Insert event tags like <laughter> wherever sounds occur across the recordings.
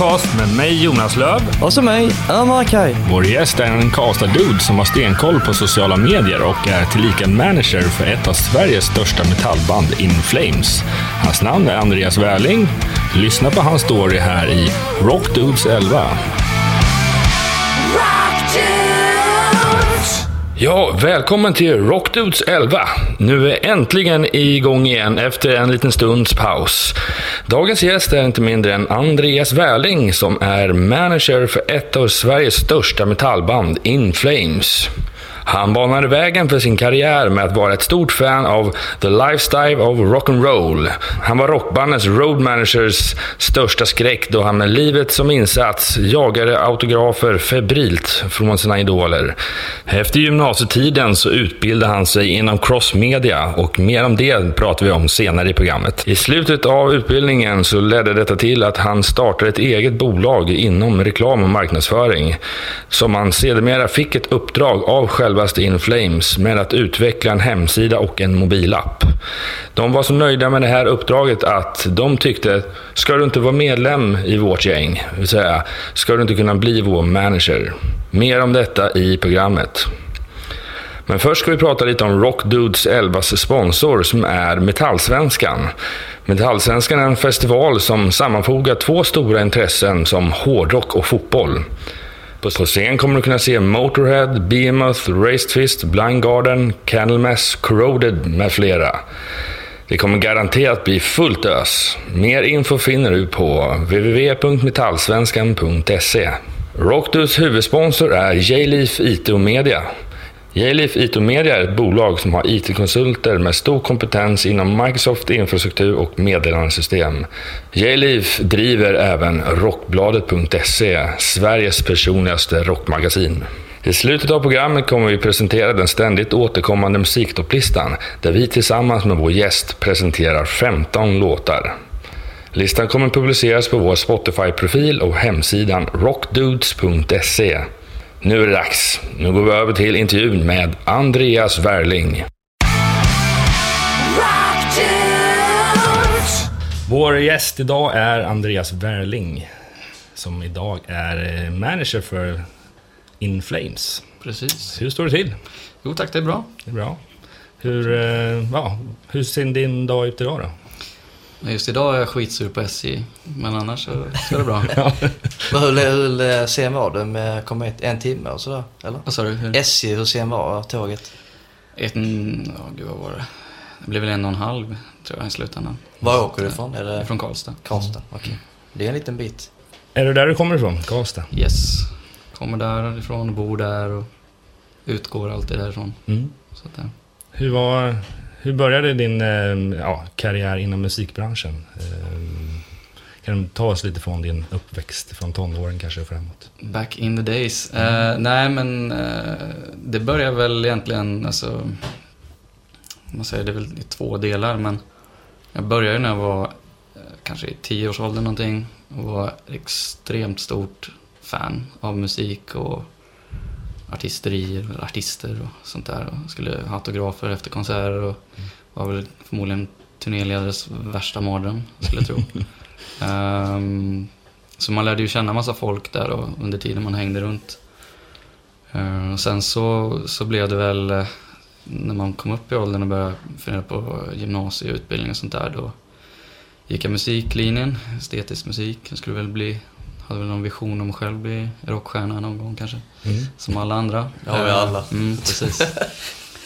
podcast med mig Jonas Löv. Och så mig, Ömer Kaj. Vår gäst är en Karlstad-dude som har stenkoll på sociala medier och är tillika manager för ett av Sveriges största metallband, In Flames. Hans namn är Andreas Wärling. Lyssna på hans story här i Rock Dudes 11. Ja, välkommen till Rockdudes 11. Nu är vi äntligen igång igen efter en liten stunds paus. Dagens gäst är inte mindre än Andreas Wärling som är manager för ett av Sveriges största metallband, In Flames. Han banade vägen för sin karriär med att vara ett stort fan av the lifestyle of rock'n'roll. Han var rockbandets road managers största skräck då han med livet som insats jagade autografer febrilt från sina idoler. Efter gymnasietiden så utbildade han sig inom crossmedia och mer om det pratar vi om senare i programmet. I slutet av utbildningen så ledde detta till att han startade ett eget bolag inom reklam och marknadsföring som han sedermera fick ett uppdrag av själva självaste In Flames med att utveckla en hemsida och en mobilapp. De var så nöjda med det här uppdraget att de tyckte, ska du inte vara medlem i vårt gäng, det vill säga, ska du inte kunna bli vår manager? Mer om detta i programmet. Men först ska vi prata lite om Rockdudes 11 sponsor som är Metallsvenskan. Metallsvenskan är en festival som sammanfogar två stora intressen som hårdrock och fotboll. På scen kommer du kunna se Motorhead, Behemoth, Raised Fist, Blind Garden, Candlemass, Corroded med flera. Det kommer garanterat bli fullt ös. Mer info finner du på www.metallsvenskan.se. Rockdus huvudsponsor är J-Leaf IT och Media. J-Leaf IT Media är ett bolag som har IT-konsulter med stor kompetens inom Microsoft infrastruktur och meddelandesystem. Jalif driver även Rockbladet.se, Sveriges personligaste rockmagasin. I slutet av programmet kommer vi presentera den ständigt återkommande musiktopplistan där vi tillsammans med vår gäst presenterar 15 låtar. Listan kommer publiceras på vår Spotify-profil och hemsidan rockdudes.se. Nu är det dags. Nu går vi över till intervjun med Andreas Wärling. Vår gäst idag är Andreas Wärling som idag är eh, manager för In Flames. Precis. Hur står det till? Jo tack, det är bra. Det är bra. Hur, eh, ja, hur ser din dag ut idag då? Just idag är jag skitsur på SJ, men annars så, så är det bra. <laughs> ja. hur, hur sen var det med komma hit en timme och sådär? Eller? Vad sa du? Hur? SJ, hur sen var tåget? Ett, ja, gud vad var det? Det blev väl en och en halv, tror jag, i slutändan. Var åker du ifrån? Är det... Från Karlstad. Karlstad, okej. Okay. Det är en liten bit. Är det där du kommer ifrån? Karlstad? Yes. Kommer därifrån, bor där och utgår alltid därifrån. Mm. Så att, ja. Hur var hur började din eh, ja, karriär inom musikbranschen? Eh, kan du ta oss lite från din uppväxt, från tonåren kanske och framåt? Back in the days. Mm. Uh, nej, men uh, det började väl egentligen, alltså, man säger det är väl i två delar, men jag började när jag var uh, kanske i tioårsåldern någonting och var extremt stort fan av musik och artisterier, artister och sånt där. Och skulle ha autografer efter konserter och mm. var väl förmodligen turnéledares värsta mardröm, skulle jag tro. um, <laughs> så man lärde ju känna massa folk där och under tiden man hängde runt. Uh, sen så, så blev det väl, uh, när man kom upp i åldern och började fundera på gymnasieutbildning och sånt där, då gick jag musiklinjen, estetisk musik. Jag skulle väl bli hade väl någon vision om att själv bli rockstjärna någon gång kanske. Mm. Som alla andra. Ja, vi alla. Eh, mm, precis. uh,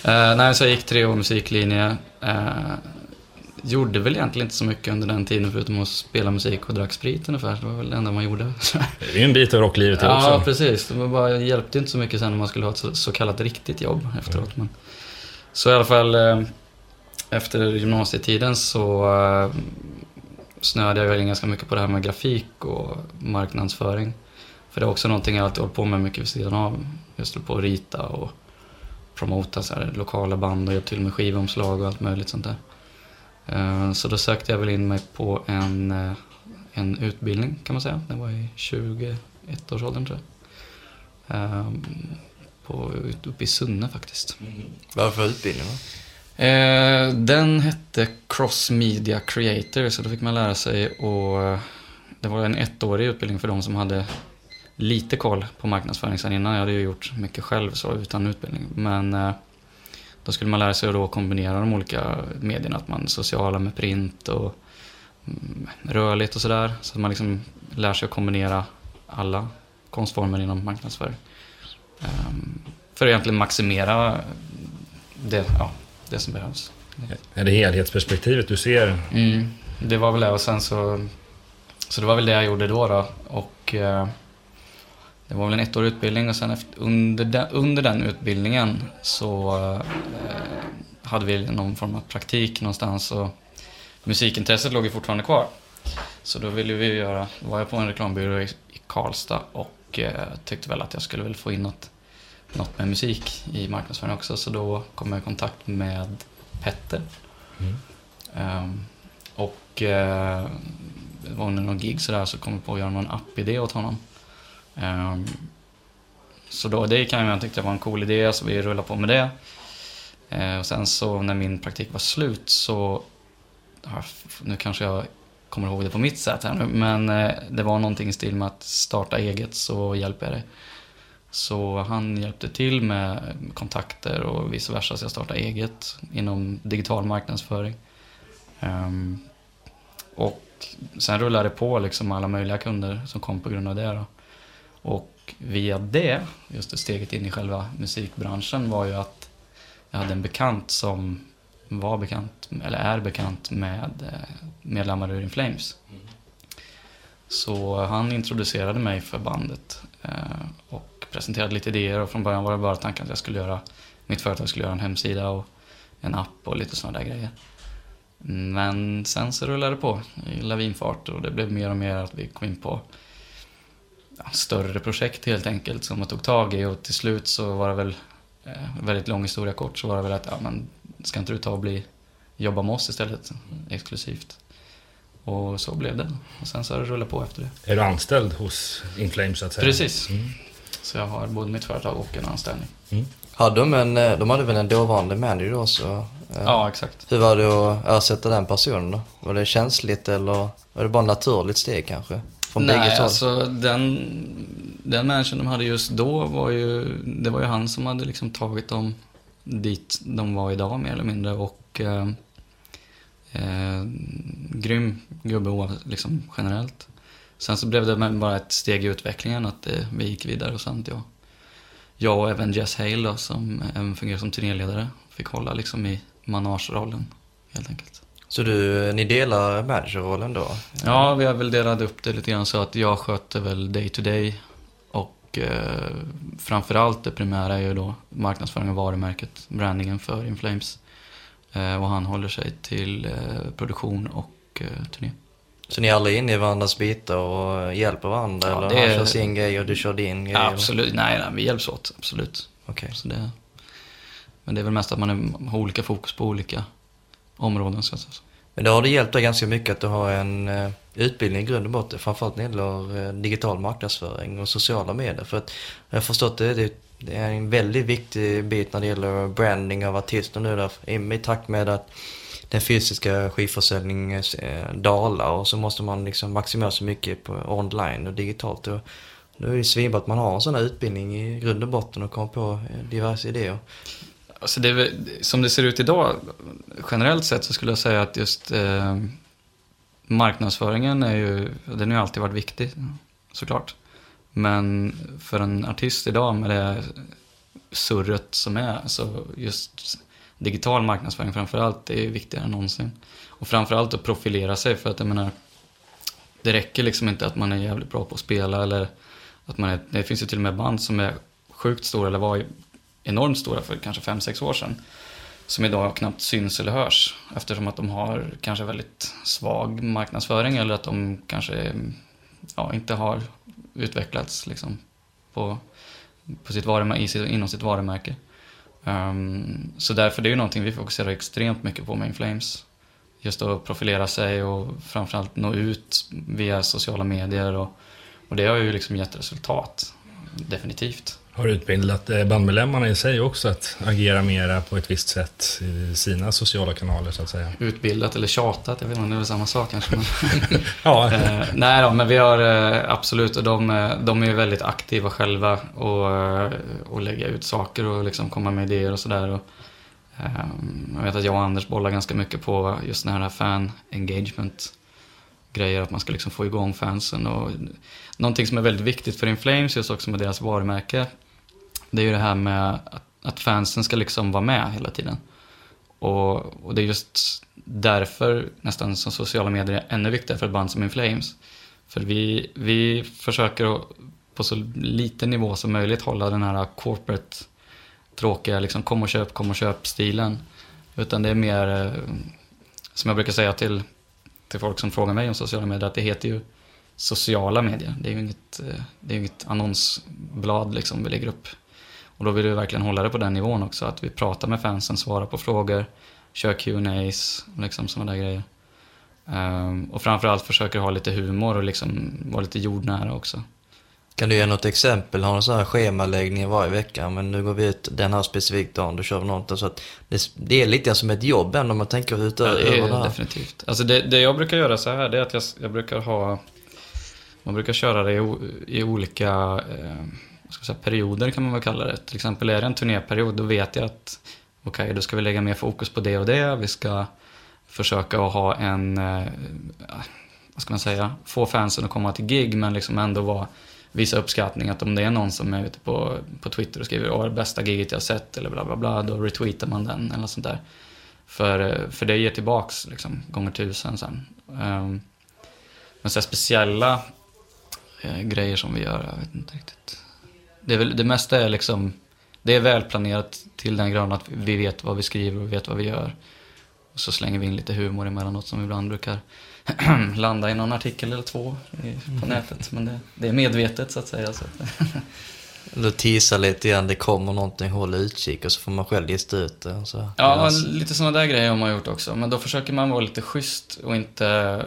<laughs> nej, så jag gick tre år musiklinje. Uh, gjorde väl egentligen inte så mycket under den tiden förutom att spela musik och drack sprit ungefär. Det var väl det enda man gjorde. <laughs> det är ju en bit av rocklivet ja, också. Ja, precis. Det bara hjälpte inte så mycket sen när man skulle ha ett så, så kallat riktigt jobb efteråt. Mm. Men, så i alla fall uh, efter gymnasietiden så snöade jag väl ganska mycket på det här med grafik och marknadsföring. För det är också någonting jag alltid hållit på med mycket vid sidan av. Just på att rita och promota så här, lokala band och hjälpt till med skivomslag och allt möjligt sånt där. Eh, så då sökte jag väl in mig på en, eh, en utbildning kan man säga. Det var i 21-årsåldern tror jag. Eh, på, uppe i Sunne faktiskt. Mm. Vad var det för utbildning? Va? Eh, den hette Cross Media Creator, så då fick man lära sig och eh, det var en ettårig utbildning för de som hade lite koll på marknadsföring sen innan. Jag hade ju gjort mycket själv så utan utbildning. Men eh, då skulle man lära sig att då kombinera de olika medierna. Att man sociala med print och mm, rörligt och sådär. Så att man liksom lär sig att kombinera alla konstformer inom marknadsföring. Ehm, för att egentligen maximera det, ja, det som behövs. Är det helhetsperspektivet du ser? Mm, det var väl det och sen så... Så det var väl det jag gjorde då. då. Och eh, det var väl en ettårig utbildning och sen efter, under, den, under den utbildningen så eh, hade vi någon form av praktik någonstans och musikintresset låg ju fortfarande kvar. Så då ville vi göra, var jag på en reklambyrå i, i Karlstad och eh, tyckte väl att jag skulle väl få in något, något med musik i marknadsföring också. Så då kom jag i kontakt med Petter. Mm. Um, och uh, var under någon gig sådär så kom jag på att göra någon app-idé åt honom. Um, så då, det kan jag tyckte var en cool idé, så vi rullade på med det. Uh, och sen så när min praktik var slut så, nu kanske jag kommer ihåg det på mitt sätt här nu, men uh, det var någonting i stil med att starta eget så hjälper jag dig. Så han hjälpte till med kontakter och vice versa, så jag startade eget inom digital marknadsföring. Um, och sen rullade det på liksom alla möjliga kunder som kom på grund av det. Då. Och via det, just det steget in i själva musikbranschen var ju att jag hade en bekant som var bekant, eller är bekant med eh, medlemmar ur In Flames. Så han introducerade mig för bandet. Eh, och presenterade lite idéer och från början var det bara tanken att jag skulle göra, mitt företag skulle göra en hemsida och en app och lite sådana där grejer. Men sen så rullade det på i lavinfart och det blev mer och mer att vi kom in på ja, större projekt helt enkelt som man tog tag i och till slut så var det väl, eh, väldigt lång historia kort, så var det väl att ja, men ska inte du ta och bli, jobba med oss istället exklusivt? Och så blev det. Och sen så har det rullat på efter det. Är du anställd hos Inflame så att säga? Precis. Mm. Så jag har både mitt företag och en anställning. Mm. Hade de, en, eh, de hade väl en dåvarande manager också? Eh, ja, exakt. Hur var det att ersätta den personen då? Var det känsligt eller var det bara ett naturligt steg kanske? Från Nej, alltså den, den managern de hade just då var ju, det var ju han som hade liksom tagit dem dit de var idag mer eller mindre och eh, eh, grym gubbe liksom generellt. Sen så blev det bara ett steg i utvecklingen att det, vi gick vidare och sen jag, jag och även Jess Hale då, som även fungerar som turnéledare fick hålla liksom i managerollen helt enkelt. Så du, ni delar managerrollen då? Ja, vi har väl delat upp det lite grann så att jag sköter väl day to day och eh, framförallt det primära är ju då marknadsföring av varumärket, brandingen för Inflames. Eh, och han håller sig till eh, produktion och eh, turné. Så ni är aldrig inne i varandras bitar och hjälper varandra? Ja, eller han kör sin grej och du kör din grej? absolut, nej, nej, vi hjälps åt. Absolut. Okay. Så det... Men det är väl mest att man är, har olika fokus på olika områden. Så att säga. Men det har det hjälpt dig ganska mycket att du har en uh, utbildning i grund och botten, framförallt när det gäller uh, digital marknadsföring och sociala medier. För att jag har förstått det, det, det är en väldigt viktig bit när det gäller branding av artister nu där, i takt med att den fysiska skivförsäljningen eh, dalar och så måste man liksom maximera så mycket på online och digitalt. Och då är det svinbra att man har en sån här utbildning i grund och botten och kommer på eh, diverse idéer. Alltså det, som det ser ut idag, generellt sett så skulle jag säga att just eh, marknadsföringen är ju, den har ju alltid varit viktig såklart. Men för en artist idag med det surret som är, så just digital marknadsföring framförallt är viktigare än någonsin. Och framförallt att profilera sig för att jag menar, det räcker liksom inte att man är jävligt bra på att spela eller att man är, det finns ju till och med band som är sjukt stora eller var enormt stora för kanske 5-6 år sedan. Som idag knappt syns eller hörs eftersom att de har kanske väldigt svag marknadsföring eller att de kanske ja, inte har utvecklats liksom på, på sitt varumärke, inom sitt varumärke. Um, så därför det är ju någonting vi fokuserar extremt mycket på med Inflames. Just att profilera sig och framförallt nå ut via sociala medier och, och det har ju liksom gett resultat. Definitivt. Har utbildat eh, bandmedlemmarna i sig också att agera mera på ett visst sätt i sina sociala kanaler så att säga? Utbildat eller tjatat, jag vet inte, det är väl samma sak kanske. <laughs> Ja. <laughs> eh, nej då, men vi har eh, absolut, och de, de är väldigt aktiva själva och, och lägga ut saker och liksom komma med idéer och sådär. Jag vet att jag och Anders bollar ganska mycket på just den här fan engagement grejer, att man ska liksom få igång fansen. Och någonting som är väldigt viktigt för Inflames, just också med deras varumärke, det är ju det här med att, att fansen ska liksom vara med hela tiden. Och, och, det är just därför nästan som sociala medier är ännu viktigare för ett band som In Flames. För vi, vi försöker att på så liten nivå som möjligt hålla den här corporate tråkiga liksom kom och köp, kom och köp-stilen. Utan det är mer, eh, som jag brukar säga till, till folk som frågar mig om sociala medier, att det heter ju sociala medier. Det är ju inget, eh, det är inget annonsblad liksom vi lägger upp. Och då vill vi verkligen hålla det på den nivån också, att vi pratar med fansen, svarar på frågor, kör Q&As, liksom sådana där grejer. Um, och framförallt försöker ha lite humor och liksom vara lite jordnära också. Kan du ge något exempel? Har du sån här schemaläggning varje vecka? Men nu går vi ut den här specifika dagen, då kör vi något. Så att det, det är lite som ett jobb ändå om man tänker utöver ja, det. Är, det här. Definitivt. Alltså det, det jag brukar göra så här, det är att jag, jag brukar ha... Man brukar köra det i, i olika eh, ska säga, perioder kan man väl kalla det. Till exempel är det en turnéperiod, då vet jag att okej, okay, då ska vi lägga mer fokus på det och det. Vi ska försöka att ha en, eh, vad ska man säga, få fansen att komma till gig men liksom ändå vara visa uppskattning. Att om det är någon som är ute på, på Twitter och skriver åh, det bästa giget jag sett eller bla bla bla, då retweetar man den eller sånt där. För, eh, för det ger tillbaks liksom, gånger tusen sen. Um, men så speciella eh, grejer som vi gör, jag vet inte riktigt. Det, är väl, det mesta är liksom, det är välplanerat till den graden att vi vet vad vi skriver och vet vad vi gör. Och så slänger vi in lite humor emellanåt som ibland brukar <clears throat> landa i någon artikel eller två på nätet. Men det, det, är medvetet så att säga. Så att <laughs> du teasar lite grann, det kommer någonting, håll utkik och så får man själv lista ut det. Så. Ja, lite sådana där grejer har man gjort också. Men då försöker man vara lite schysst och inte...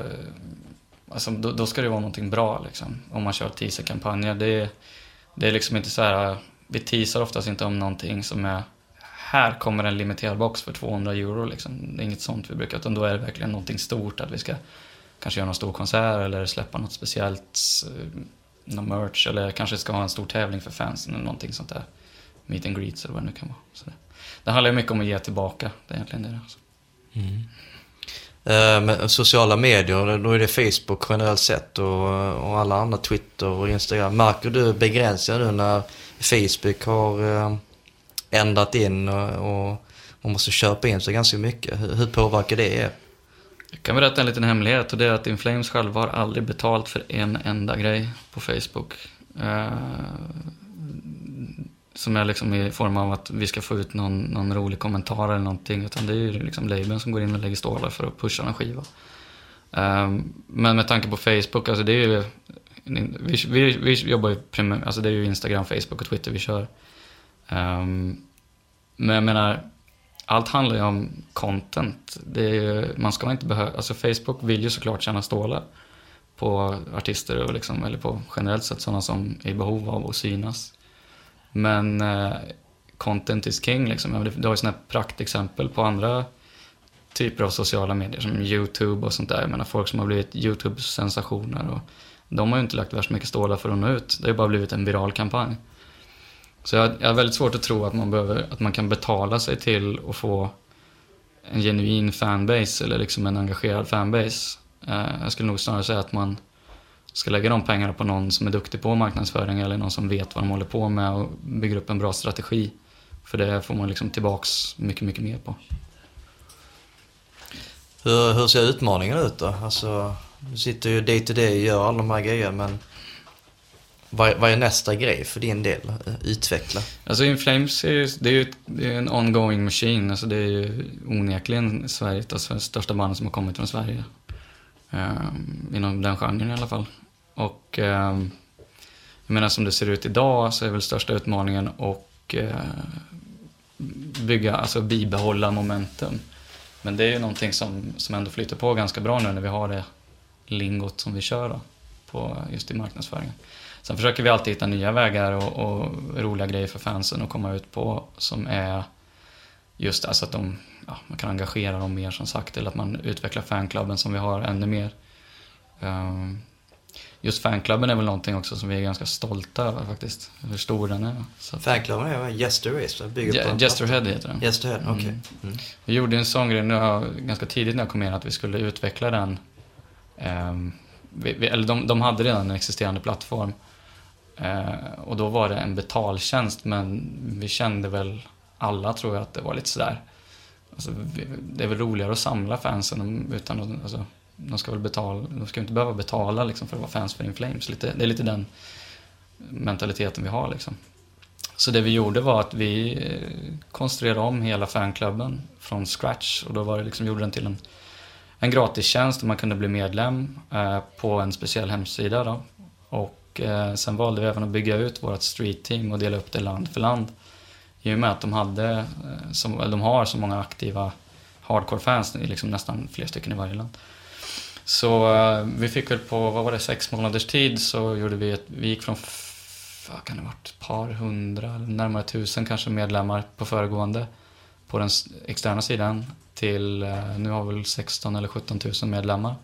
Alltså, då, då ska det vara någonting bra liksom. Om man kör teaserkampanjer. Det, det är liksom inte så här... Vi teasar oftast inte om någonting som är här kommer en limiterad box för 200 euro. Liksom. Det är inget sånt vi brukar, utan då är det verkligen någonting stort. Att vi ska kanske göra någon stor konsert eller släppa något speciellt, eh, någon merch eller kanske ska ha en stor tävling för fansen eller någonting sånt där. Meet and greets eller vad det nu kan vara. Så det, det handlar ju mycket om att ge tillbaka, det är egentligen det. Alltså. Mm. Eh, Med sociala medier, då är det Facebook generellt sett och, och alla andra Twitter och Instagram. Märker du begränsningar nu när Facebook har eh, ändrat in och, och man måste köpa in sig ganska mycket? Hur, hur påverkar det er? Jag kan berätta en liten hemlighet och det är att Inflames själva har aldrig betalt för en enda grej på Facebook. Eh, som är liksom i form av att vi ska få ut någon, någon rolig kommentar eller någonting. Utan det är ju liksom labeln som går in och lägger stålar för att pusha en skiva. Um, men med tanke på Facebook, alltså det är ju... Vi, vi, vi jobbar ju primär, alltså det är ju Instagram, Facebook och Twitter vi kör. Um, men jag menar, allt handlar ju om content. Ju, man ska inte behöva, alltså Facebook vill ju såklart tjäna stålar på artister och liksom, eller på generellt sett sådana som är i behov av att synas. Men eh, content is king liksom. Du har ju sådana praktexempel på andra typer av sociala medier som YouTube och sånt där. Jag menar folk som har blivit YouTube-sensationer och de har ju inte lagt värst mycket stålar för att nå ut. Det har ju bara blivit en viral kampanj. Så jag, jag har väldigt svårt att tro att man, behöver, att man kan betala sig till att få en genuin fanbase eller liksom en engagerad fanbase. Eh, jag skulle nog snarare säga att man ska lägga de pengarna på någon som är duktig på marknadsföring eller någon som vet vad de håller på med och bygger upp en bra strategi. För det får man liksom tillbaks mycket, mycket mer på. Hur, hur ser utmaningen ut då? Alltså, du sitter ju day to day och gör alla de här grejerna men vad, vad är nästa grej för din del? Utveckla? Alltså Inflames är ju, det är ju det är en ongoing machine. Alltså det är ju onekligen Sverige, ett Sveriges största band som har kommit från Sverige. Um, inom den genren i alla fall. Och eh, jag menar som det ser ut idag så är väl största utmaningen att eh, bygga, alltså bibehålla momentum. Men det är ju någonting som, som ändå flyter på ganska bra nu när vi har det lingot som vi kör då, på, just i marknadsföringen. Sen försöker vi alltid hitta nya vägar och, och roliga grejer för fansen att komma ut på som är just alltså att de, ja, man kan engagera dem mer som sagt eller att man utvecklar fanklubben som vi har ännu mer. Um, just fanklubben är väl någonting också som vi är ganska stolta över faktiskt. Hur stor den är. Så Fanklubben är? Bygger på Jesterhead heter den. Jesterhead, okej. Okay. Mm. Mm. Vi gjorde en sån grej nu, ganska tidigt när jag kom in att vi skulle utveckla den. Um, vi, vi, eller de, de hade redan en existerande plattform. Uh, och då var det en betaltjänst men vi kände väl alla tror jag att det var lite sådär. Alltså, det är väl roligare att samla fansen utan att, alltså, de ska väl betala, de ska inte behöva betala liksom, för att vara fans för In Flames. Lite, det är lite den mentaliteten vi har liksom. Så det vi gjorde var att vi eh, konstruerade om hela fanklubben från scratch och då var det liksom, gjorde den till en, en gratistjänst där man kunde bli medlem eh, på en speciell hemsida då. Och eh, sen valde vi även att bygga ut vårt street team och dela upp det land för land. I och med att de, hade, eh, som, de har så många aktiva hardcore-fans, liksom nästan fler stycken i varje land. Så uh, vi fick väl på, vad var det, sex månaders tid så gjorde vi ett, vi gick från, vad kan det varit, ett par hundra, närmare tusen kanske medlemmar på föregående på den externa sidan till, uh, nu har vi väl 16 eller 17 000 medlemmar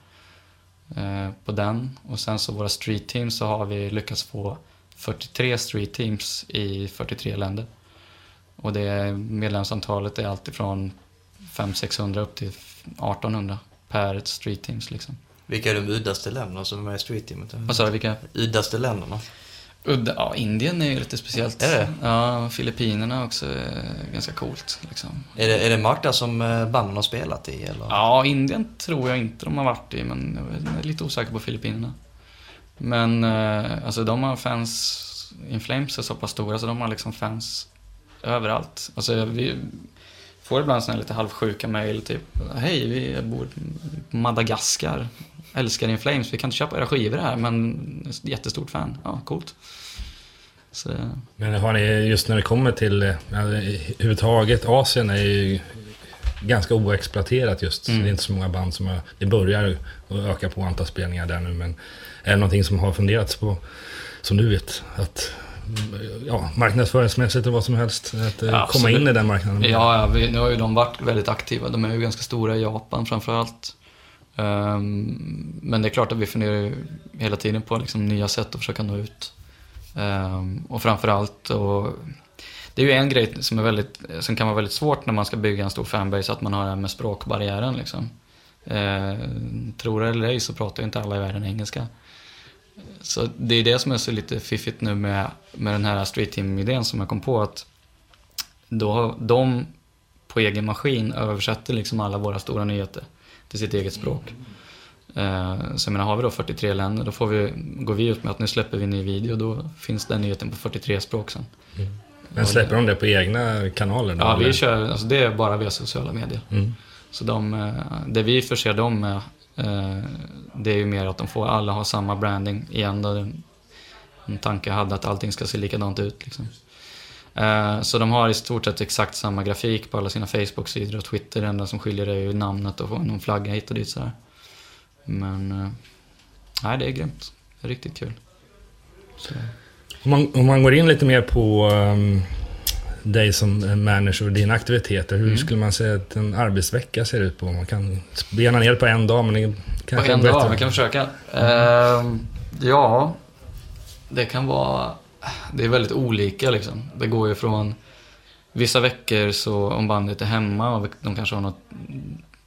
uh, på den. Och sen så våra street teams så har vi lyckats få 43 street teams i 43 länder. Och det medlemsantalet är alltifrån 500-600 upp till 1800 per street teams liksom. Vilka är de uddaste länderna som är med i street teamet? Vad sa du, vilka? Uddaste länderna? Udda, ja, Indien är ju lite speciellt. Är det? Ja, Filippinerna också är ganska coolt. Liksom. Är det, är det marknader som eh, banden har spelat i? Eller? Ja, Indien tror jag inte de har varit i, men jag är lite osäker på Filippinerna. Men eh, alltså de har fans, In Flames är så pass stora så de har liksom fans överallt. Alltså vi, får ibland sådana lite halvsjuka mejl, typ Hej, vi bor på Madagaskar. Älskar In Flames, vi kan inte köpa era skivor här, men jättestort fan. Ja, coolt. Så. Men har ni, just när det kommer till, överhuvudtaget, Asien är ju ganska oexploaterat just. Mm. Det är inte så många band som har, det börjar att öka på antal spelningar där nu, men är det någonting som har funderats på, som du vet, att ja, marknadsföringsmässigt och vad som helst. Att ja, komma in i den marknaden. Ja, ja vi, nu har ju de varit väldigt aktiva. De är ju ganska stora i Japan framförallt. Um, men det är klart att vi funderar hela tiden på liksom nya sätt att försöka nå ut. Um, och framförallt, och det är ju en grej som, är väldigt, som kan vara väldigt svårt när man ska bygga en stor fanbase, att man har det här med språkbarriären. Liksom. Uh, tror det eller ej så pratar ju inte alla i världen engelska. Så det är det som är så lite fiffigt nu med, med den här Street Team-idén som jag kom på. att då har de på egen maskin översätter liksom alla våra stora nyheter till sitt eget språk. Mm. Så jag menar, har vi då 43 länder, då får vi, går vi ut med att nu släpper vi en ny video, då finns den nyheten på 43 språk sen. Mm. Men släpper de det på egna kanaler? Då, ja, vi kör, alltså det är bara via sociala medier. Mm. Så de, eh, det vi förser dem med Eh, Eh, det är ju mer att de får alla ha samma branding igen. Då en tanke jag hade att allting ska se likadant ut. Liksom. Eh, så de har i stort sett exakt samma grafik på alla sina Facebook-sidor och Twitter. Det enda som skiljer är ju namnet och någon flagga hit och dit sådär. Men, eh, nej det är grymt. Det är riktigt kul. Så. Om man, om man går in lite mer på um, dig som manager och dina aktiviteter. Hur mm. skulle man säga att en arbetsvecka ser ut på? Man kan bena ner på en dag, men det kanske På en dag, vi kan försöka. Mm. Uh, ja, det kan vara... Det är väldigt olika liksom. Det går ju från... Vissa veckor så om bandet är hemma och de kanske har något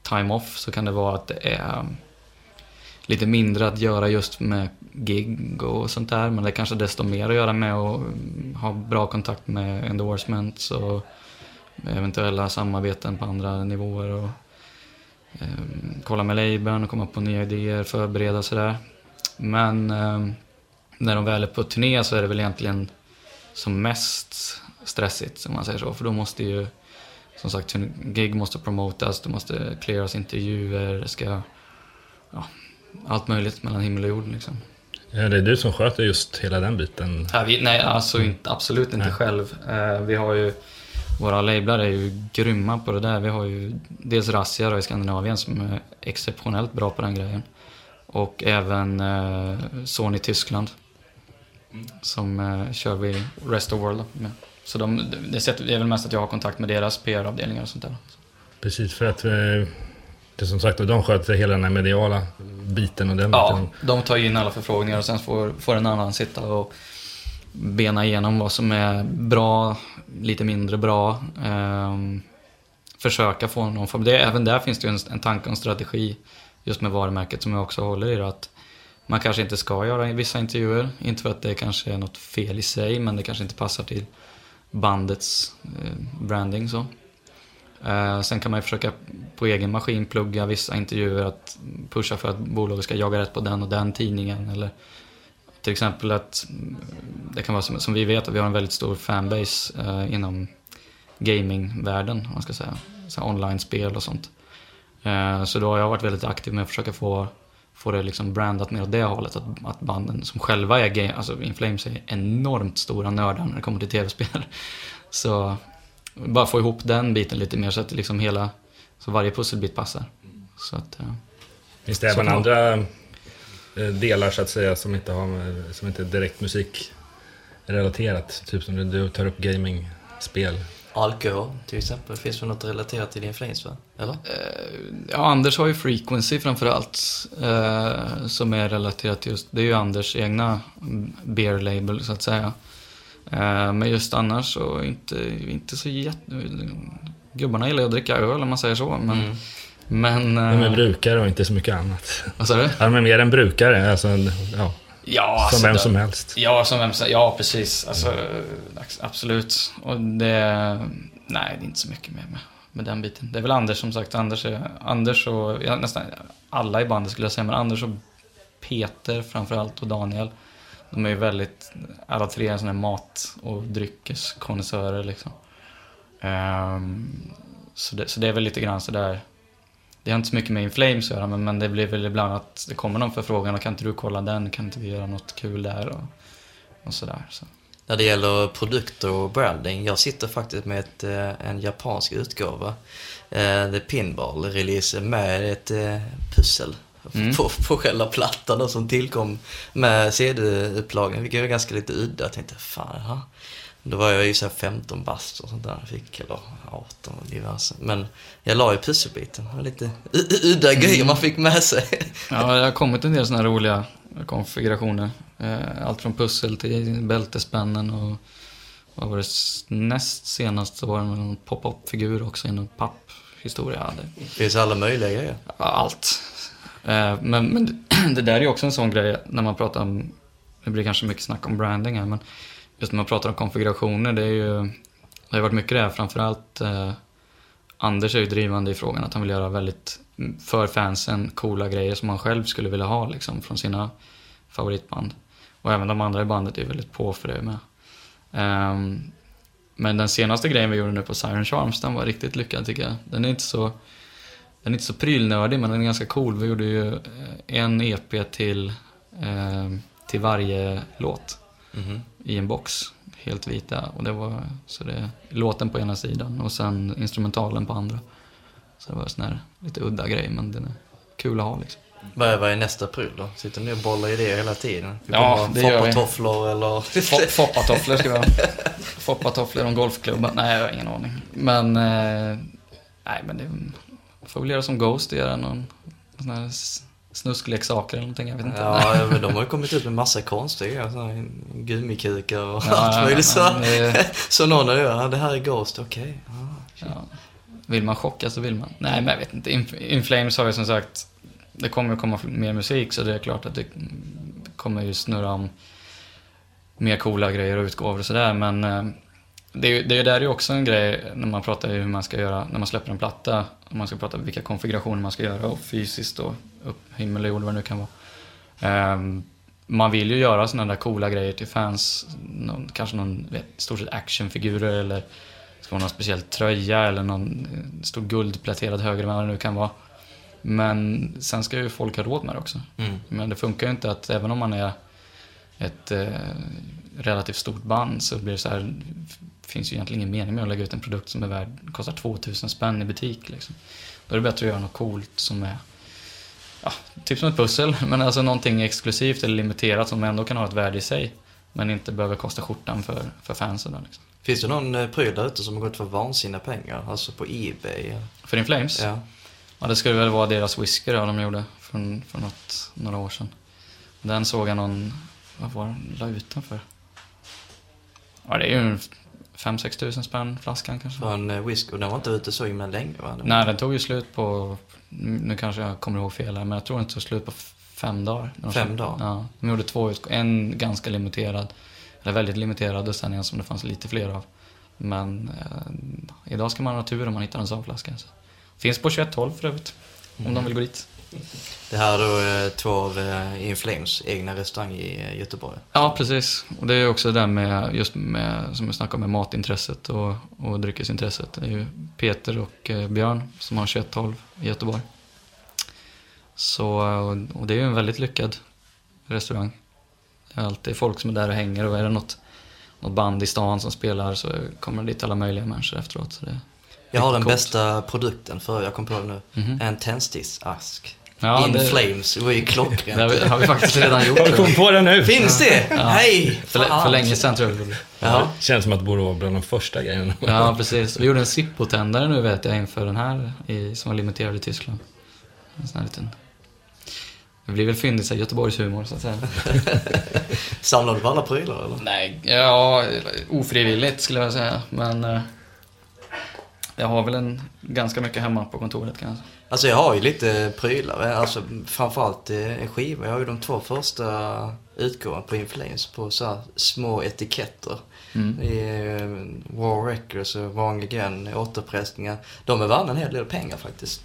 time off så kan det vara att det är lite mindre att göra just med gig och sånt där. Men det är kanske desto mer att göra med att mm, ha bra kontakt med endorsements och eventuella samarbeten på andra nivåer. Och, eh, kolla med labeln och komma på nya idéer, förbereda sådär. Men eh, när de väl är på turné så är det väl egentligen som mest stressigt, om man säger så. För då måste ju, som sagt, gig måste promotas, det måste clearas intervjuer, det ska ja, allt möjligt mellan himmel och jord. Liksom. Ja, det är du som sköter just hela den biten? Ja, vi, nej, alltså inte, absolut inte nej. själv. Eh, vi har ju, våra lablar är ju grymma på det där. Vi har ju dels Razzia i Skandinavien som är exceptionellt bra på den grejen. Och även eh, Sony Tyskland. som eh, kör vi Rest of World med. Så de, det är väl mest att jag har kontakt med deras PR-avdelningar och sånt där. Precis, för att eh, det som sagt, de sköter hela den här mediala biten och den Ja, biten. de tar in alla förfrågningar och sen får, får en annan sitta och bena igenom vad som är bra, lite mindre bra. Ehm, försöka få någon form. Det, även där finns det ju en, en tanke och en strategi just med varumärket som jag också håller i. det, Att man kanske inte ska göra vissa intervjuer. Inte för att det kanske är något fel i sig, men det kanske inte passar till bandets eh, branding. så. Eh, sen kan man ju försöka på egen maskin plugga vissa intervjuer, att pusha för att bolaget ska jaga rätt på den och den tidningen. Eller till exempel att mm, det kan vara som, som vi vet att vi har en väldigt stor fanbase eh, inom gamingvärlden, om man ska säga. Så online-spel och sånt. Eh, så då har jag varit väldigt aktiv med att försöka få, få det liksom brandat mer åt det hållet. Att, att banden som själva är game, alltså Inflames är enormt stora nördar när det kommer till tv-spel. <laughs> Så bara få ihop den biten lite mer så att liksom hela, så varje pusselbit passar. Så att, ja. Finns det Så även andra eh, delar så att säga som inte, har, med- som inte är direkt musikrelaterat? Typ som du, du tar upp gaming, spel. Alkohol till exempel, finns det något relaterat till din flames? Eller? Ja, Anders har ju Frequency framförallt. Eh, som är relaterat till just, det är ju Anders egna beer label så att säga. Eh, men just annars så inte, inte så jätte... Gubbarna gillar ju att dricka öl om man säger så. Men, Mm. men De är eh, brukare och inte så mycket annat. vad sa du? Ja, de är mer än brukare, alltså, ja, Ja, som alltså, vem som helst. Ja, som vem som Ja, precis. Alltså, absolut. Och det... Nej, det är inte så mycket mer med, med den biten. Det är väl Anders som sagt. Anders, är, Anders och... Ja, nästan alla i bandet skulle jag säga, men Anders och Peter framförallt och Daniel. De är ju väldigt... Alla tre är sådana här mat och dryckeskonnässörer liksom. Um, så, det, så det är väl lite grann sådär... Det har inte så mycket med Inflames att göra, men, men det blir väl ibland att det kommer någon förfrågan och kan inte du kolla den? Kan inte vi göra något kul där? Och, och sådär. Så. När det gäller produkter och branding, jag sitter faktiskt med ett, eh, en japansk utgåva. Eh, The Pinball-release med ett eh, pussel Mm. på, på själva plattan då, som tillkom med CD-upplagan, vilket var ganska lite udda. Jag tänkte, fan, jaha. Då var jag ju såhär 15 bast och sånt där. Jag fick, eller 18 och diverse. Men jag la ju pusselbiten. Det var lite udda grejer man fick med sig. Ja, det har kommit en del sådana här roliga konfigurationer. Eh, Allt från pussel till bältespännen och vad var det näst senast så var det någon pop-up-figur också i någon papphistoria. Det- finns alla möjliga grejer. Allt. Eh, men, men <clears throat> det där är ju också en sån grej när man pratar om, det blir kanske mycket snack om branding här, men just när man pratar om konfigurationer, det är ju, det har ju varit mycket det här, framförallt eh, Anders är ju drivande i frågan att han vill göra väldigt, mm, för fansen, coola grejer som han själv skulle vilja ha liksom från sina favoritband. Och även de andra i bandet är ju väldigt på för det med. Um, men den senaste grejen vi gjorde nu på Siren Charms, den var riktigt lyckad tycker jag. Den är inte så den är inte så prylnördig men den är ganska cool. Vi gjorde ju eh, en EP till, eh, till varje låt Mhm. i en box. Helt vita. Och det var så det, låten på ena sidan och sen instrumentalen på andra. Så det var sån här lite udda grej men den är kul att ha liksom. Vad är, vad är nästa pryl då? Sitter ni och bollar idéer hela tiden? Vi Ja, det gör vi. Foppatofflor eller... Fo- Foppatofflor ska vi ha. Foppatofflor om golfklubban. Nej, jag har ingen aning. Men, eh, nej men det får väl göra som Ghost och göra någon, sån här snuskleksaker eller någonting. Jag vet inte. Ja, men de har ju <laughs> kommit ut med massa konstiga Gummikukar och Ja, allt ja, möjligt. Så, men det- <laughs> så någon har ja, det här är Ghost, okej. Ja. Ja. Vill man chocka så vill man. Nej, men jag vet inte. In- Inflames har ju som sagt, det kommer ju komma mer musik så det är klart att det kommer ju snurra om mer coola grejer och utgåvor och sådär. Men eh, det, är ju- det är där är ju också en grej när man pratar hur man ska göra när man släpper en platta. Om man ska prata vilka konfigurationer man ska göra och fysiskt och upp himmel och jord vad det nu kan vara. Ehm, man vill ju göra sådana där coola grejer till fans. Någon, kanske någon vet, stort sett actionfigurer eller ska vara någon speciell tröja eller någon eh, stor guldpläterad höger vad det nu kan vara. Men sen ska ju folk ha råd med det också. Mm. Men det funkar ju inte att även om man är ett eh, relativt stort band så blir det så här, finns ju egentligen ingen mening med att lägga ut en produkt som är värd, kostar 2000 spänn i butik. Liksom. Då är det bättre att göra något coolt som är, ja, typ som ett pussel, <laughs> men alltså någonting exklusivt eller limiterat som ändå kan ha ett värde i sig. Men inte behöver kosta skjortan för, för fansen. Liksom. Finns det någon eh, pryl där ute som har gått för vansinniga pengar? Alltså på Ebay? För In Flames? Ja. Ja, det skulle väl vara deras whisky då, de gjorde för, för något, några år sedan. Den såg jag någon, vad var den, la ut den för? Ja, det är ju 5-6 tusen spänn flaskan kanske. För en eh, whisky. Och den var inte ute så himla länge va? Nej, den tog ju slut på, nu kanske jag kommer ihåg fel här, men jag tror den tog slut på fem dagar. Fem dagar? Ja, de gjorde två utgåvor. En ganska limiterad, eller väldigt limiterad och sen en som det fanns lite fler av. Men eh, idag ska man ha tur om man hittar en sån flaska. Så. Finns på 2112 för övrigt, om de vill gå dit. Det här är då eh, två av eh, In Flames egna restaurang i eh, Göteborg. Ja, precis. Och det är också det där med, just med, som jag snackade om, med matintresset och, och dryckesintresset. Det är ju Peter och Björn som har 2112 i Göteborg. Så, och, det är ju en väldigt lyckad restaurang. Det är alltid folk som är där och hänger och är det något, något band i stan som spelar så kommer det dit alla möjliga människor efteråt. Så det, Jag har den Coolt. bästa produkten för, jag kom på det nu. Mhm. En tändsticksask. Ja, In det- Flames, det var ju det har vi, klockrent. faktiskt redan gjort. Har du kommit på det nu? Finns det? Ja. Hej! För, för länge sedan tror jag. Ja. Känns som att det borde vara bland de första grejerna. Ja, precis. Vi gjorde en Zippo-tändare nu vet jag inför den här i, som var limiterad i Tyskland. En sån här liten... Det blir väl fyndigt, så här Göteborgshumor så att säga. <laughs> Samlar du på alla prylar eller? Nej, ja, ofrivilligt skulle jag säga. Men eh, jag har väl en, ganska mycket hemma på kontoret kanske. Alltså jag har ju lite prylar, eh, alltså framförallt eh, en skiva. Jag har ju de två första utgåvorna på In Flames på så här små etiketter. Mm. Eh, War Records och Wrong Again, återpressningar. De är värda en hel del pengar faktiskt.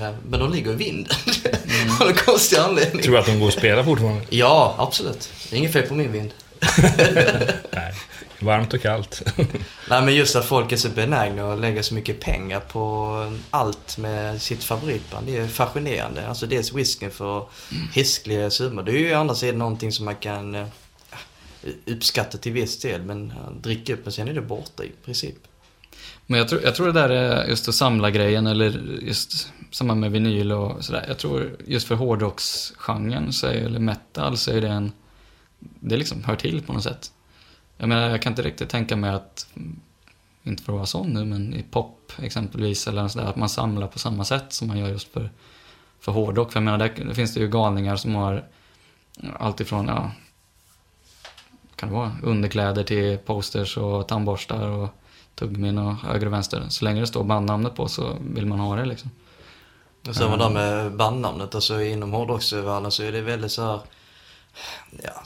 Ja, Men de ligger i vinden. <laughs> Av någon konstig anledning. Tror du att de går och spelar fortfarande? Ja, absolut. Det är inget fel på min vind. <laughs> Nej. Varmt och kallt. <laughs> Nej men just att folk är så benägna att lägga så mycket pengar på allt med sitt favoritband. Det är fascinerande. Alltså dels whiskyn för hiskliga summor. Det är ju å andra sidan någonting som man kan eh, uppskatta till viss del. Men eh, dricka upp men sen är det borta i princip. Men jag tror, jag tror det där är just att samla grejen eller just samma med vinyl och sådär. Jag tror just för hårdrocksgenren, så är, eller metal, så är det en... Det liksom hör till på något sätt. Jag menar, jag kan inte riktigt tänka mig att, inte för att vara sån nu, men i pop exempelvis, eller sådär, att man samlar på samma sätt som man gör just för, för hårdrock. För jag menar, där, finns det ju galningar som har allt ifrån, ja, kan det vara, underkläder till posters och tandborstar och tuggmin och höger och vänster. Så länge det står bandnamnet på så vill man ha det liksom. Och sen var det med bandnamnet. Alltså inom hårdrocksvärlden så är det väldigt så här, ja,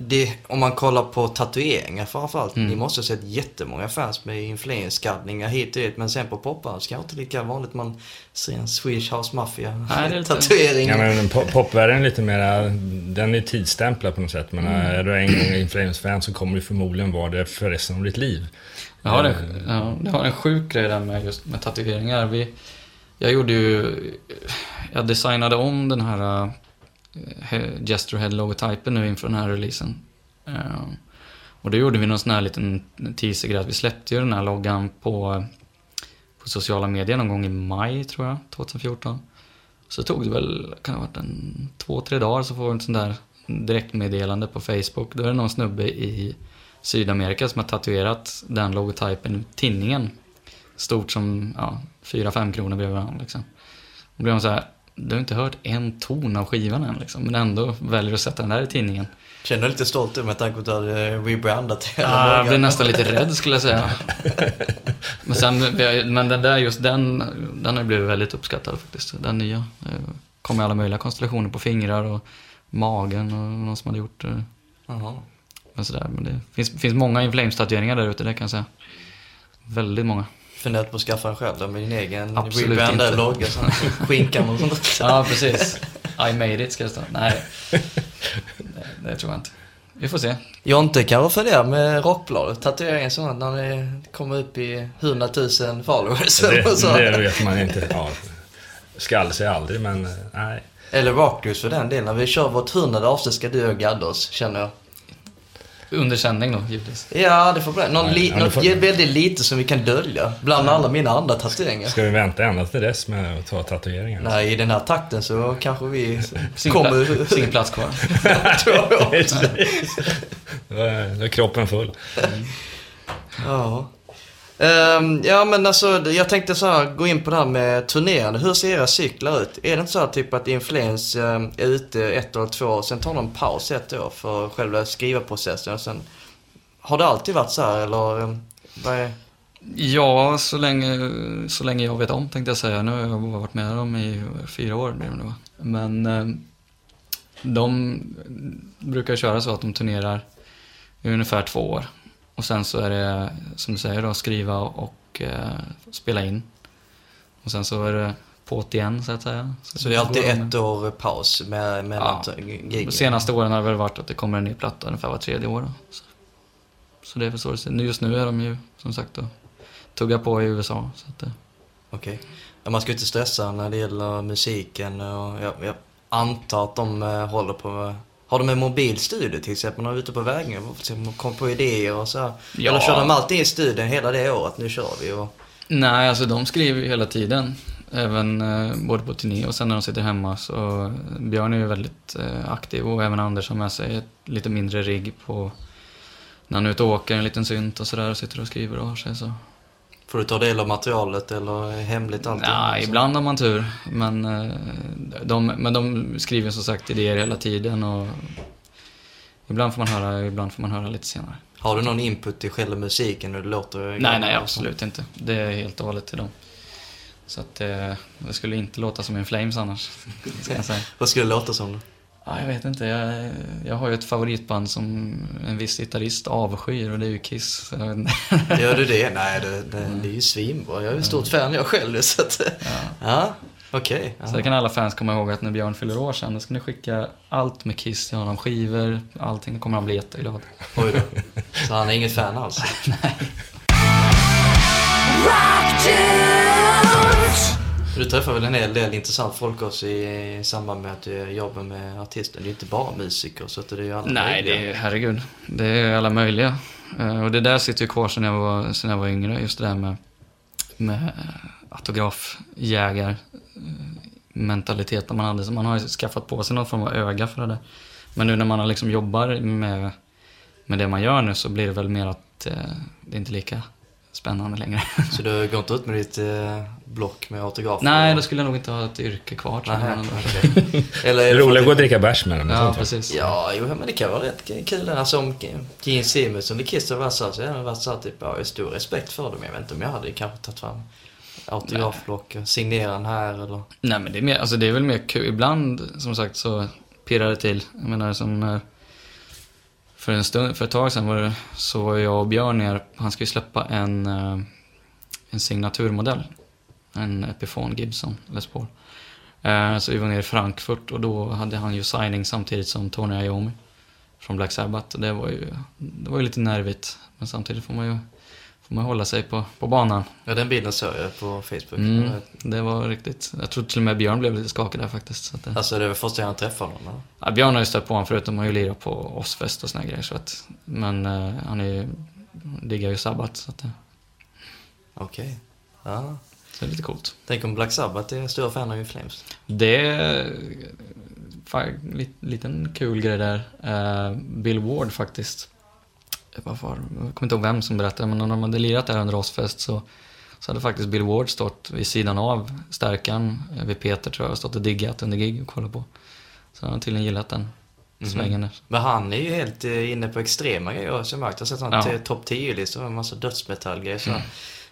det, om man kollar på tatueringar framförallt. Mm. Ni måste ha sett jättemånga fans med influensskaddningar hit och dit. Men sen på popband så kanske inte lika vanligt man ser en Swedish House Mafia Nej, det är lite-. Ja, men pop- popvärlden är lite mera, den är tidsstämplad på något sätt. Men är du en gång In Flames-fan så kommer du förmodligen vara det för resten av ditt liv. Jag har, en, ja, jag har en sjuk grej där med just med tatueringar. Vi, jag gjorde ju... Jag designade om den här Eh, uh, Gesture-head-logotypen nu inför den här releasen. Ehm, och då gjorde vi någon sån här liten teaser att vi släppte ju den här loggan på, på sociala medier någon gång i maj, tror jag, 2014. Så tog det väl, kan det ha varit en två, tre dagar så får vi ett sånt där direktmeddelande på Facebook. Då är det någon snubbe i Sydamerika som har tatuerat den logotypen i tinningen. Stort som ja, 4-5 kronor bredvid varandra. Liksom. Då blir man så här, du har inte hört en ton av skivan än liksom, men ändå väljer att sätta den där i tidningen. Känner du lite stolt med tanke på att du hade rebrandat hela Ja, jag blir nästan lite rädd skulle jag säga. <laughs> Men, sen, men den där, just den, den har blivit väldigt uppskattad faktiskt. Den nya. Det kommer i alla möjliga konstellationer på fingrar och magen och någon som hade gjort det. Jaha. Men, sådär. men det finns, finns många In Flames-tatueringar där ute, det kan jag säga. Väldigt många. Funderat på att skaffa en själv då <laughs> med din egen rebrandade logga, skinkan och sånt. Ja, precis. I made it ska det stå. Nej, det, det tror jag inte. Vi får se. Jonte kan vara fundera med Rockbladet, tatueringen sånt när det kommer upp i 100 000 followers eller Det, <laughs> så. det vet man inte. Ja, skall sig aldrig, men eh, nej. Eller Rocknews för den delen. När vi kör vårt hundrade avsnitt ska du och gadda oss, känner jag. Under sändning då, givetvis. Ja, det får bli. Någon li, ja, det något får- väldigt lite som vi kan dölja. Bland alla mina andra tatueringar. Ska vi vänta ända till dess med att ta tatueringen? Nej, i den här takten så kanske vi <laughs> kommer... ingen plats kvar. <laughs> då är kroppen full. Ja. Ehm, ja men alltså, jag tänkte så här, gå in på det här med turnerande. Hur ser era cyklar ut? Är det inte så här typ att Influens um, är ute ett eller två år, sen tar de en paus ett år för själva skrivarprocessen och sen... Har det alltid varit så här eller? um, Vad är... Ja, så länge, så länge jag vet om tänkte jag säga. Nu har jag varit med dem i fyra år blir det nu va? Men eh, de brukar köra så att de turnerar i ungefär två år. Och sen så är det, som du säger då, skriva och eh, spela in. Och sen så är det på't igen så att säga. Så det är alltid ett år paus med, mellan Ja. gig? De senaste åren har det väl varit att det kommer en ny platta ungefär var tredje år. Då. Så, så det är väl så det ser ut. Just nu är de ju som sagt då, tugga på i USA. Så eh, Okej. Ja, man ska inte stressa när det gäller musiken och jag, jag antar att de eh, håller på. Har de en mobilstudio till exempel? När de är ute på vägen kommer på idéer och så. Ja. Eller kör de alltid i studion hela det året? Nu kör vi och... Nej, alltså de skriver ju hela tiden. Även eh, både på turné och sen när de sitter hemma. Så Björn är ju väldigt eh, aktiv och även Anders har med sig ett lite mindre rigg på när han är ute och åker, en liten synt och sådär och sitter och skriver och har sig så. Får du ta del av materialet eller är hemligt allting? Nej, Så- ibland har man tur. Men, eh, de, men de skriver som sagt idéer hela tiden och ibland får man höra, ibland får man höra lite senare. Har du någon input i själva musiken hur det låter? Nej, nej, absolut inte. Det är helt och hållet till dem. Så att eh, det skulle inte låta som en Flames annars, ska jag säga. <laughs> Vad skulle det låta som då? Ja, jag vet inte. Jag, jag har ju ett favoritband som en viss gitarrist avskyr och det är ju Kiss. <laughs> Gör du det? Nej, det, det, det är ju svinbra. Jag är ju stort fan jag själv så att... Ja. Ja, okej. Så det kan alla fans komma ihåg att när Björn fyller år sen, då ska ni skicka allt med Kiss till honom. Skivor, allting. Då kommer han bli jätteglad. Oj då. <laughs> Så han är inget fan alls? Du träffar väl en hel del intressant folk också i, samband med att du jobbar med artister. Det är ju inte bara musiker så att det är ju alla Nej, det möjliga. är, herregud. Det är alla möjliga. Eh, Och det där sitter ju kvar sen jag var, sen jag var yngre. Just det där med, med autografjägar eh, mentaliteten man hade. Så man har ju skaffat på sig någon form av öga för det där. Men nu när man liksom jobbar med, med det man gör nu så blir det väl mer att eh, det är inte lika spännande längre. <laughs> Så du går inte ut med ditt eh, block med autografer? Nej, då skulle jag nog inte ha ett yrke kvar Nej, <laughs> okej. Eller Det är det roligt att att- gå och dricka bärs med dem. Ja, precis. Ja, jo, men det kan vara rätt kul. Alltså om Gene Simmons och Kiss har varit så här, så har det varit så här, typ, ja, jag har stor respekt för dem. Jag vet inte om jag hade kanske tagit fram autografblock och signera den här eller... Nej men det är, mer, alltså det är väl mer kul. Ibland som sagt så pirrar det till. Jag menar som eh, för en stund, för ett tag sedan var det, så var jag och Björn ner, han ska ju släppa en, eh, en signaturmodell. En Epiphone Gibson Les Paul. Eh, så vi var nere i Frankfurt och då hade han ju signing samtidigt som Tony Iommi från Black Sabbath. Och det var ju, det var ju lite nervigt. Men samtidigt får man ju får man hålla sig på, på banan. Ja, den bilden såg jag på Facebook. Mm, det var riktigt. Jag tror till och med Björn blev lite skakig där faktiskt. Så att det, Alltså det var första gången jag träffade honom. eller? ja, Björn har ju stött på honom förut, de har ju lirat på Ozzfest och såna grejer. Så att, men eh, han är ju, diggar ju Sabbat, så, att, eh, Okej. Ja. så det är lite coolt. Tänk om Black Sabbath är stora fan av Flames. Det är en liten kul grej där. Eh, Bill Ward faktiskt. Vad var, jag kommer inte ihåg vem som berättade, men när de hade lirat där under Ozzfest så, så hade faktiskt Bill Ward stått vid sidan av stärkan eh, vid Peter tror jag, och stått och diggat under gig och kollat på. Så han har tydligen gillat den svängen där. Men han är ju helt eh, inne på extrema grejer jag märkt. Jag har sett sån Ja. topp 10-listor med en massa dödsmetallgrejer. Så.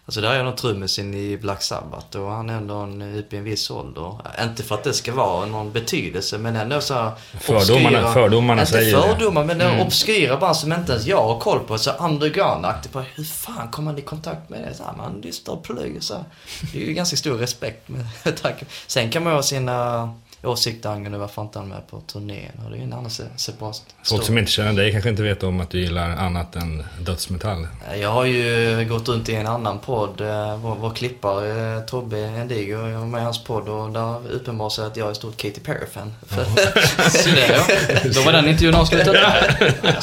Alltså där är nog trummisen i Black Sabbath och han är ändå en, uppe i en viss ålder. Inte för att det ska vara någon betydelse men ändå så här Fördomarna- obskyra- fördomarna inte säger det. fördomar men mm. obskyra band som inte ens jag har koll på. Så underground-aktigt. Hur fan kommer man i kontakt med det? Så här, man lyssnar och pluggar så här. Det är ju ganska stor respekt med <laughs> tanke. Sen kan man ju ha sina åsikter angående varför inte han är med på turnén. Och det är ju en annan se- separat Folk som inte känner dig kanske inte vet om att du gillar annat än dödsmetall. Jag har ju gått runt i en annan podd. eh, Vår, vår klippare eh, Tobbe Endigo, jag var med i hans podd och där uppenbarade sig att jag är stort Katy Perry-fan. <laughs> Ja. Då var den intervjun avslutad. Nej, jag.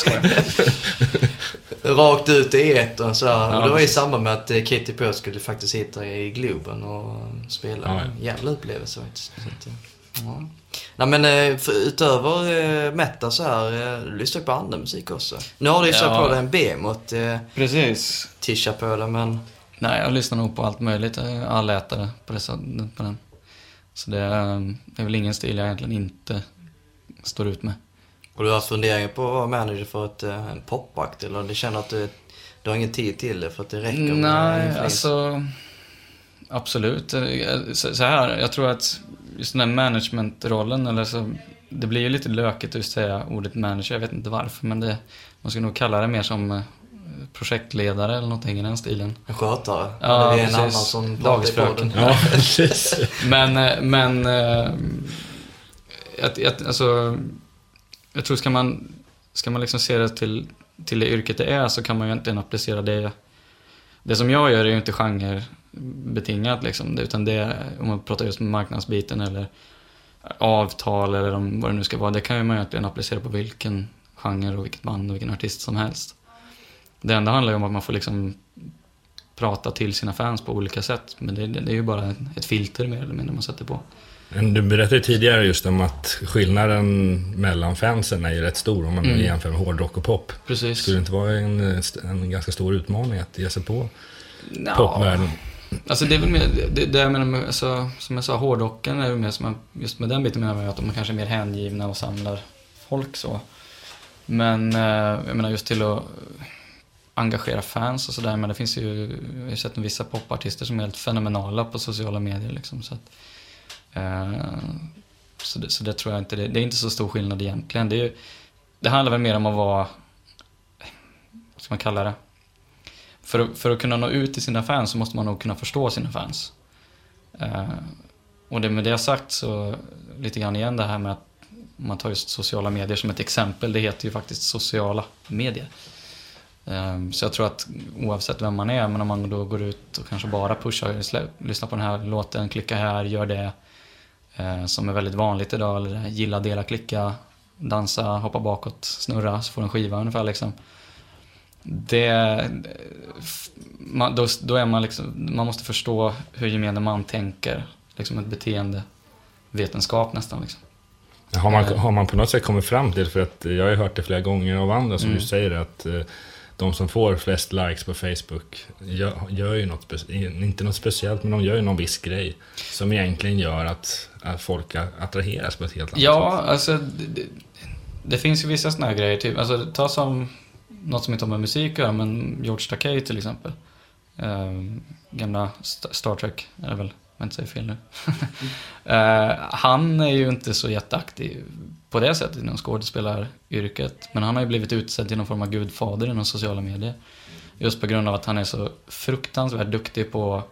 Rakt ut i etern så här. Ja, och det var i samband med att eh, Katy Perry skulle faktiskt hit i Globen och spela. Ja, ja. En jävla upplevelse faktiskt. Nej men eh, för, utöver eh, metal så här, eh, du lyssnar ju på andra musik också. Nu har du ju Ja. på dig en Behemoth eh, Precis. tisha på dig men Nej, jag lyssnar nog på allt möjligt. Allätare på, det, så- på den. Så det är, det är väl ingen stil jag egentligen inte står ut med. Och du har funderingar på att vara manager för ett, en popakt eller du känner att du, du har ingen tid till det för att det räcker med Nej, alltså... Absolut. Så här, jag tror att just den här managementrollen, eller så, det blir ju lite lökigt att säga ordet manager, jag vet inte varför, men det, man ska nog kalla det mer som eh, projektledare eller någonting i den stilen. En skötare? Ja, det är en precis. annan som Dagisfröken. Ja, precis. <laughs> Men, eh, men... eh, Att, att, alltså, jag tror ska man, ska man liksom se det till, till det yrket det är så kan man ju egentligen applicera det. Det som jag gör är ju inte genrebetingat liksom, utan det, om man pratar just marknadsbiten eller avtal eller om, vad det nu ska vara, det kan ju man egentligen applicera på vilken genre och vilket band och vilken artist som helst. Det enda handlar ju om att man får liksom prata till sina fans på olika sätt, men det, det är ju bara ett filter mer eller mindre man sätter på. Du berättade tidigare just om att skillnaden mellan fansen är ju rätt stor om man Mm. jämför med hårdrock och pop. Precis. Skulle det inte vara en, en ganska stor utmaning att ge sig på Nja, popvärlden? Alltså det är väl mer, det, det jag menar med, alltså, som jag sa, hårdrocken är väl mer som, just med den biten menar jag att de kanske är mer hängivna och samlar folk så. Men eh, jag menar just till att engagera fans och sådär, men det finns ju, jag har ju sett vissa popartister som är helt fenomenala på sociala medier liksom. Så, att, eh, så, det, så det tror jag inte, det, det är inte så stor skillnad egentligen. Det, är, ju- det handlar väl mer om att vara, vad ska man kalla det? För, att- för att kunna nå ut till sina fans så måste man nog kunna förstå sina fans. Eh, och det med det sagt så, lite grann igen det här med att man tar just sociala medier som ett exempel, det heter ju faktiskt sociala medier. Eh, så jag tror att oavsett vem man är, men om man då går ut och kanske bara pushar, lyssna på den här låten, klicka här, gör det. eh, Som är väldigt vanligt idag, eller gilla, dela, klicka, dansa, hoppa bakåt, snurra, så får du en skiva ungefär liksom. Det, man, då, då är man liksom, man måste förstå hur gemene man tänker. Liksom ett beteendevetenskap nästan liksom. Har man, har man på något sätt kommit fram till, för att jag har hört det flera gånger av andra som Mm. du säger att eh, de som får flest likes på Facebook gör, gör ju något, inte något speciellt, men de gör ju någon viss grej som egentligen gör att, att folk attraheras på ett helt annat Ja, sätt. alltså det, det, det finns ju vissa sådana här grejer. Typ, alltså, ta som något som inte har med musik att göra, men George Takei till exempel. Ehm, gamla St- Star Trek är det väl, om jag inte säger fel nu. <laughs> Eh, han är ju inte så jätteaktiv på det sättet inom skådespelaryrket. Men han har ju blivit utsedd till någon form av gudfader inom sociala medier. Just på grund av att han är så fruktansvärt duktig på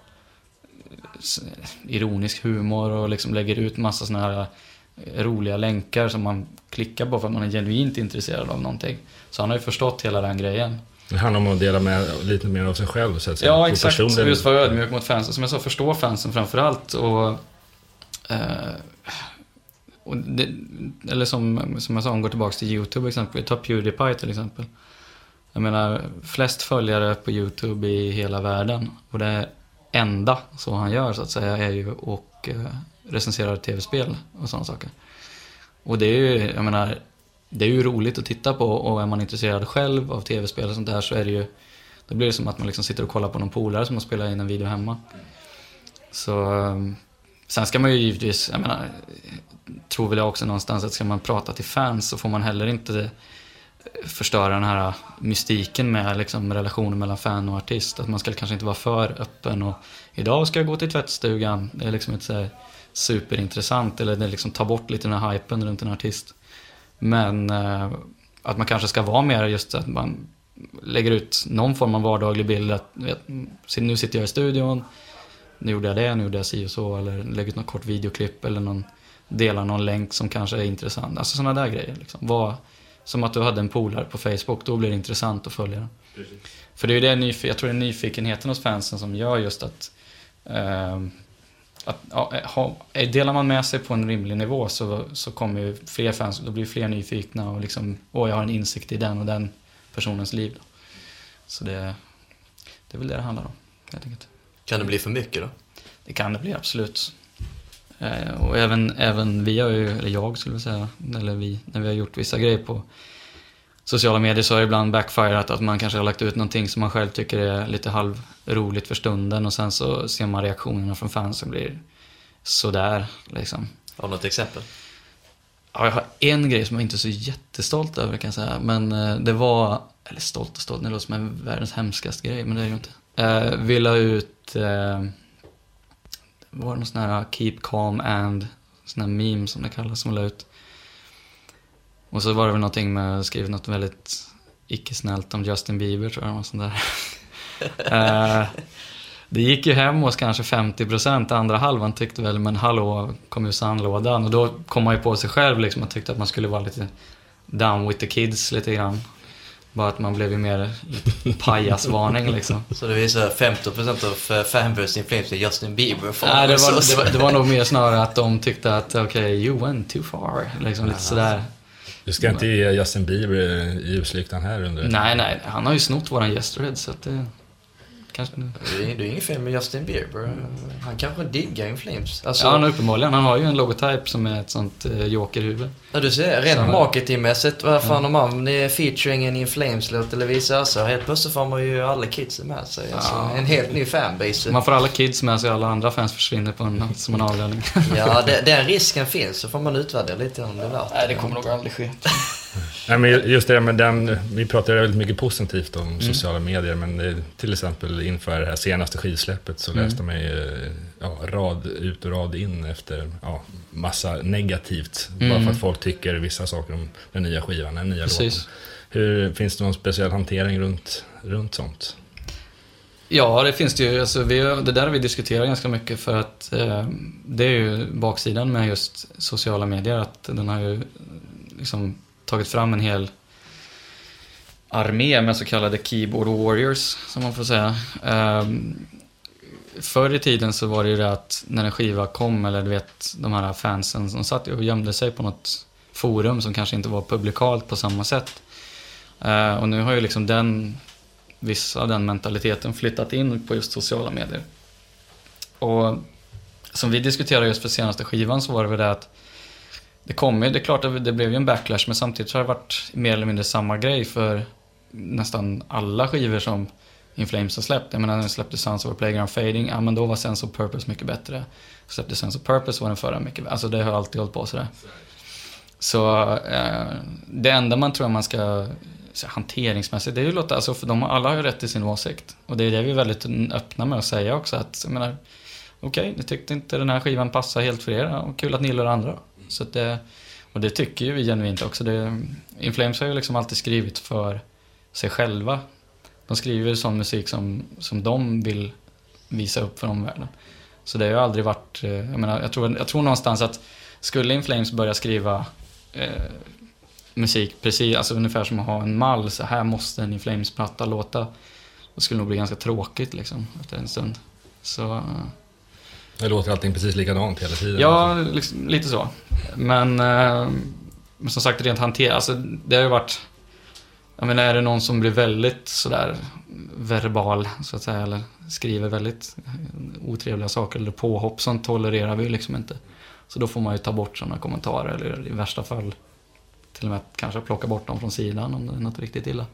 ironisk humor och liksom lägger ut massa såna här roliga länkar som man klickar på för att man är genuint intresserad av någonting. Så han har ju förstått hela den grejen. Det handlar om att dela med lite mer av sig själv så att säga. Ja, exakt. Och just vara ödmjuk mot fansen. Som jag sa, förstå fansen framför allt. Och, eh, och det, eller som, som jag sa, om går tillbaka till YouTube exempel. Ta Pewdiepie till exempel. Jag menar, flest följare på YouTube i hela världen. Och det enda så han gör så att säga är ju att eh, recensera tv-spel och sådana saker. Och det är ju, jag menar, det är ju roligt att titta på och är man intresserad själv av tv-spel och sånt där så är det ju då blir det som att man liksom sitter och kollar på någon polare som har spelat in en video hemma. Så, ehm, sen ska man ju givetvis, jag menar, tror väl jag också någonstans att ska man prata till fans så får man heller inte eh, förstöra den här mystiken med liksom relationen mellan fan och artist. Att man ska kanske inte vara för öppen och idag ska jag gå till tvättstugan. Det är liksom inte så här superintressant eller det liksom tar bort lite den här hypen runt en artist. Men eh, att man kanske ska vara mer just att man lägger ut någon form av vardaglig bild. Att, vet, se, nu sitter jag i studion, nu gjorde jag det, nu gjorde jag si och så. Eller lägger ut något kort videoklipp eller någon delar någon länk som kanske är intressant. Alltså sådana där grejer. Liksom. Var, som att du hade en polare på Facebook, då blir det intressant att följa den. För det är ju det, jag tror det är nyfikenheten hos fansen som gör just att eh, att, ha, delar man med sig på en rimlig nivå så, så kommer ju fler fans, då blir fler nyfikna och liksom, åh jag har en insikt i den och den personens liv. Då. Så det, det är väl det det handlar om, helt enkelt. Kan det bli för mycket då? Det kan det bli, absolut. Eh, och även, även vi har ju, eller jag skulle jag säga, eller vi, när vi har gjort vissa grejer på sociala medier så har det ibland backfirat att man kanske har lagt ut någonting som man själv tycker är lite halvroligt för stunden och sen så ser man reaktionerna från fans som blir sådär liksom. Har du något exempel? Ja, jag har en grej som jag inte är så jättestolt över kan jag säga. Men eh, det var, eller stolt och stolt, det låter som en världens hemskaste grej, men det är ju inte. Eh, vi la ut, eh, var det någon sån här Keep Calm and, sån här meme som det kallas, som la ut. Och så var det väl någonting med, skrivit något väldigt icke-snällt om Justin Bieber tror jag, och sånt där. <laughs> eh, det gick ju hem hos kanske 50%, andra halvan tyckte väl, men hallå, kom ur sandlådan. Och då kom man ju på sig själv liksom och tyckte att man skulle vara lite down with the kids lite grann. Bara att man blev ju mer pajasvarning liksom. <laughs> Så det visar 50% av fanbasen i Flames är Justin Bieber? Nej, det var, det, var, det var nog mer snarare att de tyckte att okej, okay, you went too far. Liksom lite sådär. Du ska inte ge Justin Bieber ljuslyktan här under? Nej, nej. Han har ju snott våran Yesterhead, så att det... Kanske. Det är, det är inget fel med Justin Bieber. Han kanske diggar In Flames. Alltså, ja, han uppenbarligen. Han har ju en logotyp som är ett sånt uh, jokerhuvud. Ja, du ser. Rent marketingmässigt, vad fan om man är featuring en In Flames-låt eller vice versa. Helt plötsligt får man ju alla kidsen med sig. Alltså, ja. En helt ny fanbase. Man får alla kids med sig och alla andra fans försvinner på en, som en avdelning. ja, det, den risken finns. Så får man utvärdera lite om det är värt Nej, det kommer nog aldrig ske. Nej, men just det med den, vi pratar väldigt mycket positivt om mm. sociala medier, men till exempel inför det här senaste skivsläppet så mm. läste man ju ja, rad ut och rad in efter ja, massa negativt. Mm. Bara för att folk tycker vissa saker om den nya skivan, den nya Precis. låten. Hur, finns det någon speciell hantering runt, runt sånt? Ja, det finns det ju. Alltså, vi, det där har vi diskuterat ganska mycket för att eh, det är ju baksidan med just sociala medier. Att den har ju liksom tagit fram en hel armé med så kallade keyboard warriors, som man får säga. Um, förr i tiden så var det ju det att när en skiva kom, eller du vet de här fansen som satt och gömde sig på något forum som kanske inte var publikalt på samma sätt. Uh, och nu har ju liksom den, vissa av den mentaliteten flyttat in på just sociala medier. Och som vi diskuterade just för senaste skivan så var det väl det att det kom ju, det är klart att det blev ju en backlash men samtidigt så har det varit mer eller mindre samma grej för nästan alla skivor som In Flames har släppt. Jag menar när de släppte Sons of a Playground Fading, ja men då var Sense of Purpose mycket bättre. Släppte Sense of Purpose var den förra mycket bättre. Alltså det har alltid hållit på sådär. Så eh, det enda man tror man ska så hanteringsmässigt, det är ju låta, alltså för de alla har ju rätt till sin åsikt. Och det är det vi är väldigt öppna med att säga också att, jag menar, okej, okay, ni tyckte inte den här skivan passade helt för er, och kul att ni gillar andra. Så det, och det tycker ju vi genuint också. Det, Inflames har ju liksom alltid skrivit för sig själva. De skriver sån musik som, som de vill visa upp för omvärlden. Så det har ju aldrig varit, eh, jag menar, jag tror, jag tror någonstans att skulle Inflames börja skriva eh, musik precis, alltså ungefär som att ha en mall, så här måste en Inflames-platta låta. Det skulle nog bli ganska tråkigt liksom efter en stund. Så... Eh, det låter allting precis likadant hela tiden. Ja, liksom, lite så. Men, eh, men som sagt, rent hantera, alltså det har ju varit... Jag menar, är det någon som blir väldigt sådär verbal, så att säga, eller skriver väldigt otrevliga saker eller påhopp, sånt tolererar vi ju liksom inte. Så då får man ju ta bort sådana kommentarer, eller i värsta fall till och med kanske plocka bort dem från sidan om det är något riktigt illa.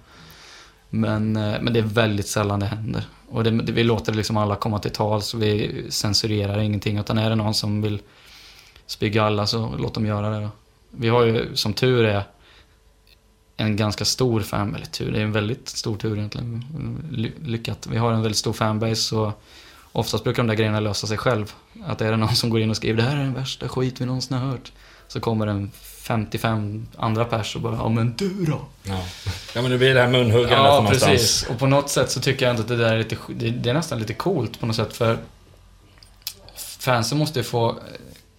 Men, eh, men det är väldigt sällan det händer. Och det, vi låter liksom alla komma till tals, vi censurerar ingenting. Utan är det någon som vill spy alla så låt dem göra det. Vi har ju som tur är en ganska stor fan, eller tur, det är en väldigt stor tur egentligen. Lyckat. Vi har en väldigt stor fanbase så oftast brukar de där grejerna lösa sig själv. Att är det någon som går in och skriver det här är den värsta skit vi någonsin har hört. Så kommer en 55 andra pers och bara, ja men du då? Ja, ja men det blir det här munhuggandet ja, någonstans. Ja, precis. Och på något sätt så tycker jag ändå att det där är lite, det är nästan lite coolt på något sätt för fansen måste ju få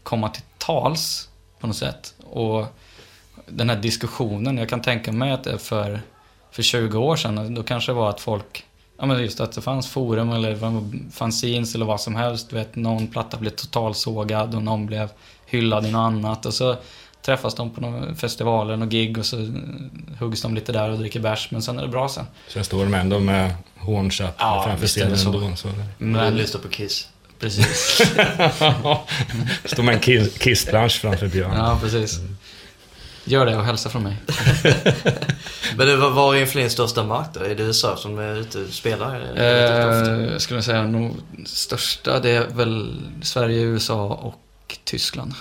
komma till tals på något sätt. Och den här diskussionen, jag kan tänka mig att det är för, för 20 år sedan, då kanske det var att folk Ja men just att det fanns forum eller fanzines eller vad som helst. Du vet, någon platta blev totalsågad och någon blev hyllad i något annat. Och så träffas de på någon festivaler, någon gig och så huggs de lite där och dricker bärs. Men sen är det bra sen. Sen står de ändå med hånchatt Ja, framför scenen så. ändå. Så. Men... Du lyssnar på Kiss. precis. <laughs> står med en kiss, kissbransch framför Björn. Ja, precis. Gör det och hälsa från mig. <laughs> Men det var, var är Inflames största marknad? Är det USA som är ute och spelar? Eh, jag skulle säga nog största, det är väl Sverige, USA och Tyskland.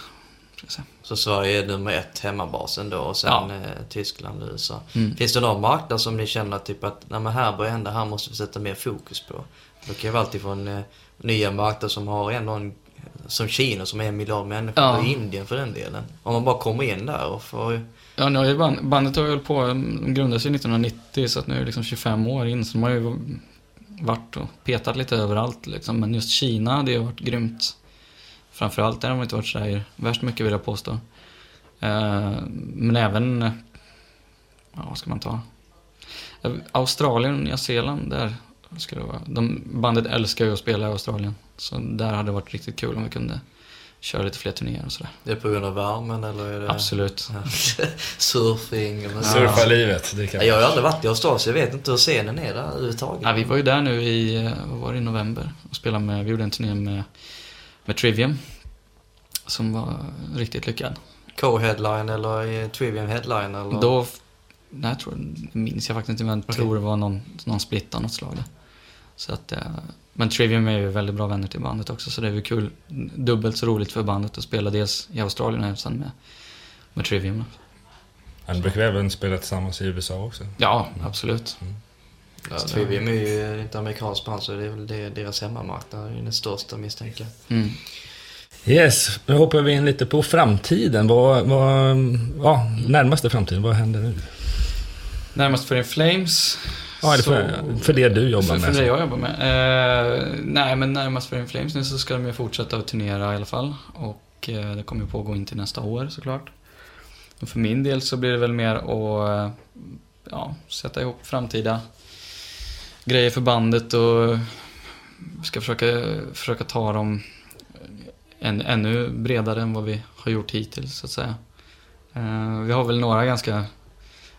Ska jag säga. Så Sverige är nummer ett, hemmabasen då och sen Ja. eh, Tyskland och USA. Mm. Finns det någon marknad som ni känner typ att nej, men här börjar hända, här måste vi sätta mer fokus på? Det kan ju vara alltifrån eh, nya marknader som har ändå en, som Kina som är en miljard människor, Ja. och Indien för den delen. Om man bara kommer in där och får... Ja, nu har ju band, bandet har ju hållit på, de grundades ju 1990 så att nu är det liksom 25 år in. Så de har ju varit och petat lite överallt liksom. Men just Kina, det har varit grymt. Framförallt där har de inte varit sådär värst mycket vill jag påstå. Eh, men även, ja vad ska man ta? Australien och Nya Zeeland, där ska det vara. De, bandet älskar ju att spela i Australien. Så där hade det varit riktigt kul om vi kunde köra lite fler turnéer och sådär. Det är på grund av värmen eller är det... Absolut. Ja. <laughs> Surfing så. Surfa livet, det kan Ja, Jag har aldrig varit i Australien så jag vet inte hur scenen är där överhuvudtaget. Ja, vi var ju där nu i, eh, vad var det, i november och spelade med, vi gjorde en turné med, med Trivium. Som var riktigt lyckad. Co-headline eller Trivium headline eller? Då, nej jag tror, det minns jag faktiskt inte men jag tror det var någon, någon split av något slag där. Så att, eh, men Trivium är ju väldigt bra vänner till bandet också så det är ju kul, dubbelt så roligt för bandet att spela dels i Australien och sen med, med Trivium. Han brukar även spela tillsammans i USA också. Ja, absolut. Ja, Trivium är ju ett amerikanskt band så det är väl det, deras hemmamarknad är den största misstänker jag. Mm. Yes, nu hoppar vi in lite på framtiden. Vad, vad, ja, närmaste framtiden, vad händer nu? Närmast för In Flames. Ja, är det för, så- för det du jobbar för, med? För det jag jobbar med? Eh, nej, men närmast för In Flames nu så ska de ju fortsätta att turnera i alla fall. Och eh, det kommer ju pågå in till nästa år såklart. Och för min del så blir det väl mer att eh, ja, sätta ihop framtida grejer för bandet och ska försöka, försöka ta dem än, ännu bredare än vad vi har gjort hittills så att säga. Eh, vi har väl några ganska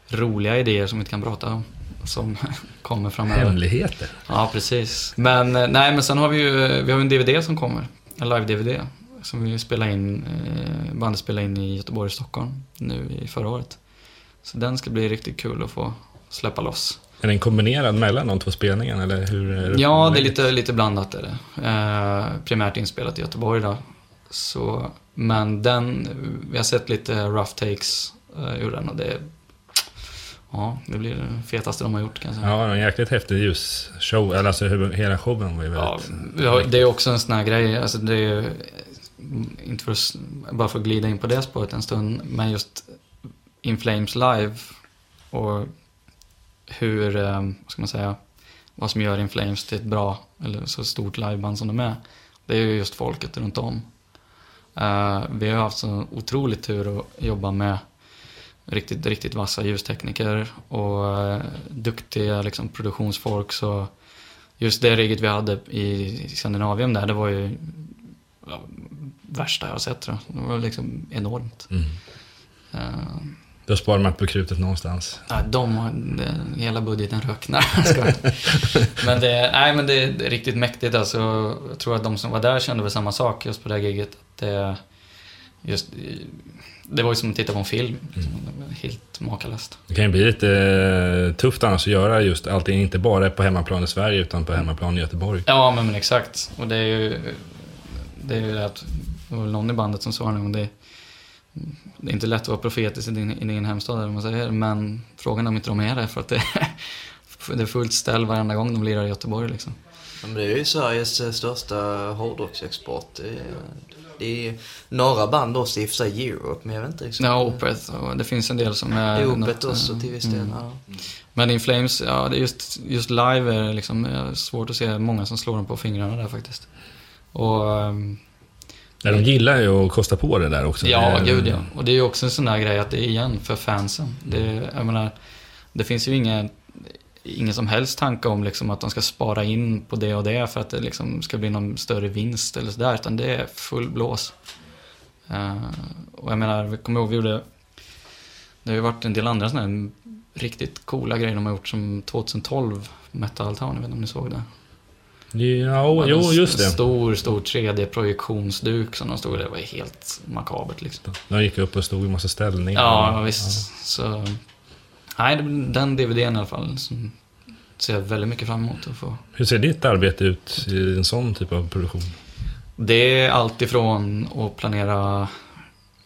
roliga idéer som vi inte kan prata om. Som <laughs> kommer framöver. Hemligheter? Ja, precis. Men eh, nej, men sen har vi ju vi har en DVD som kommer. En live-DVD. Som vi spelade in, eh, bandet spelade in i Göteborg och Stockholm nu i förra året. Så den ska bli riktigt kul att få släppa loss. Är den kombinerad mellan de två spelningarna eller hur? Är Ja, det är lite, lite blandat är det. Eh, primärt inspelat i Göteborg då. Så, men den, vi har sett lite rough takes eh, ur den och det, ja, det blir det fetaste de har gjort kan jag säga. Ja, det en jäkligt häftig ljusshow. Eller alltså hela showen var ju Ja, väldigt... har- det är också en sån här grej, alltså det är inte för att, bara för att glida in på det spåret en stund, men just In Flames live och hur, eh, vad ska man säga, vad som gör In Flames till ett bra, eller så stort liveband som de är, det är ju just folket runt om. Eh, vi har haft så otroligt tur att jobba med riktigt, riktigt vassa ljustekniker och eh, duktiga liksom, produktionsfolk. Så just det rigget vi hade i Skandinavien där, det var ju ja, värsta jag har sett. Det var liksom enormt. Mm. Eh, Då sparar man på krutet någonstans. Ja, de har, det, hela budgeten röknar. <laughs> Men det, nej, men det är riktigt mäktigt alltså. Jag tror att de som var där kände väl samma sak just på det här giget. Det, just, det var ju som att titta på en film. Det var helt makalöst. Det kan ju bli lite eh, tufft annars att göra just allting, inte bara på hemmaplan i Sverige utan på hemmaplan i Göteborg. Ja, men, men exakt. Och det är ju det är ju det att det var väl någon i bandet som sa nu, det, det är inte lätt att vara profet i sin, i din hemstad, eller man säger, men frågan är om inte de är det, för att det, det är fullt ställ varenda gång de lirar i Göteborg liksom. Ja, det är ju Sveriges eh, största hårdrocksexport. Det är, det är några band också i och för sig Europe, men jag vet inte riktigt. Ja, Opeth och det finns en del som är... Opeth också till viss del. mm. Ja. Men In Flames, ja, det är just, just live är det liksom, är svårt att se många som slår dem på fingrarna där faktiskt. Och Ja, de gillar ju att kosta på det där också. Ja, Det- gud ja. Och det är ju också en sån där grej att det är igen för fansen. Det, jag menar, det finns ju ingen, ingen som helst tanke om liksom att de ska spara in på det och det för att det liksom ska bli någon större vinst eller sådär. Utan det är full blås. Eh, och jag menar, vi kommer ihåg vi gjorde... Det har ju varit en del andra sådana här riktigt coola grejer de har gjort som 2012 Metal Town, jag vet inte om ni såg det? Ja, jo, just det. Stor, stor 3D-projektionsduk som de stod där. Det var helt makabert liksom. De gick upp och stod i massa ställningar. Ja, visst. Så, nej, den DVDn i alla fall som ser jag väldigt mycket fram emot att få. Hur ser ditt arbete ut i en sån typ av produktion? Det är allt ifrån att planera,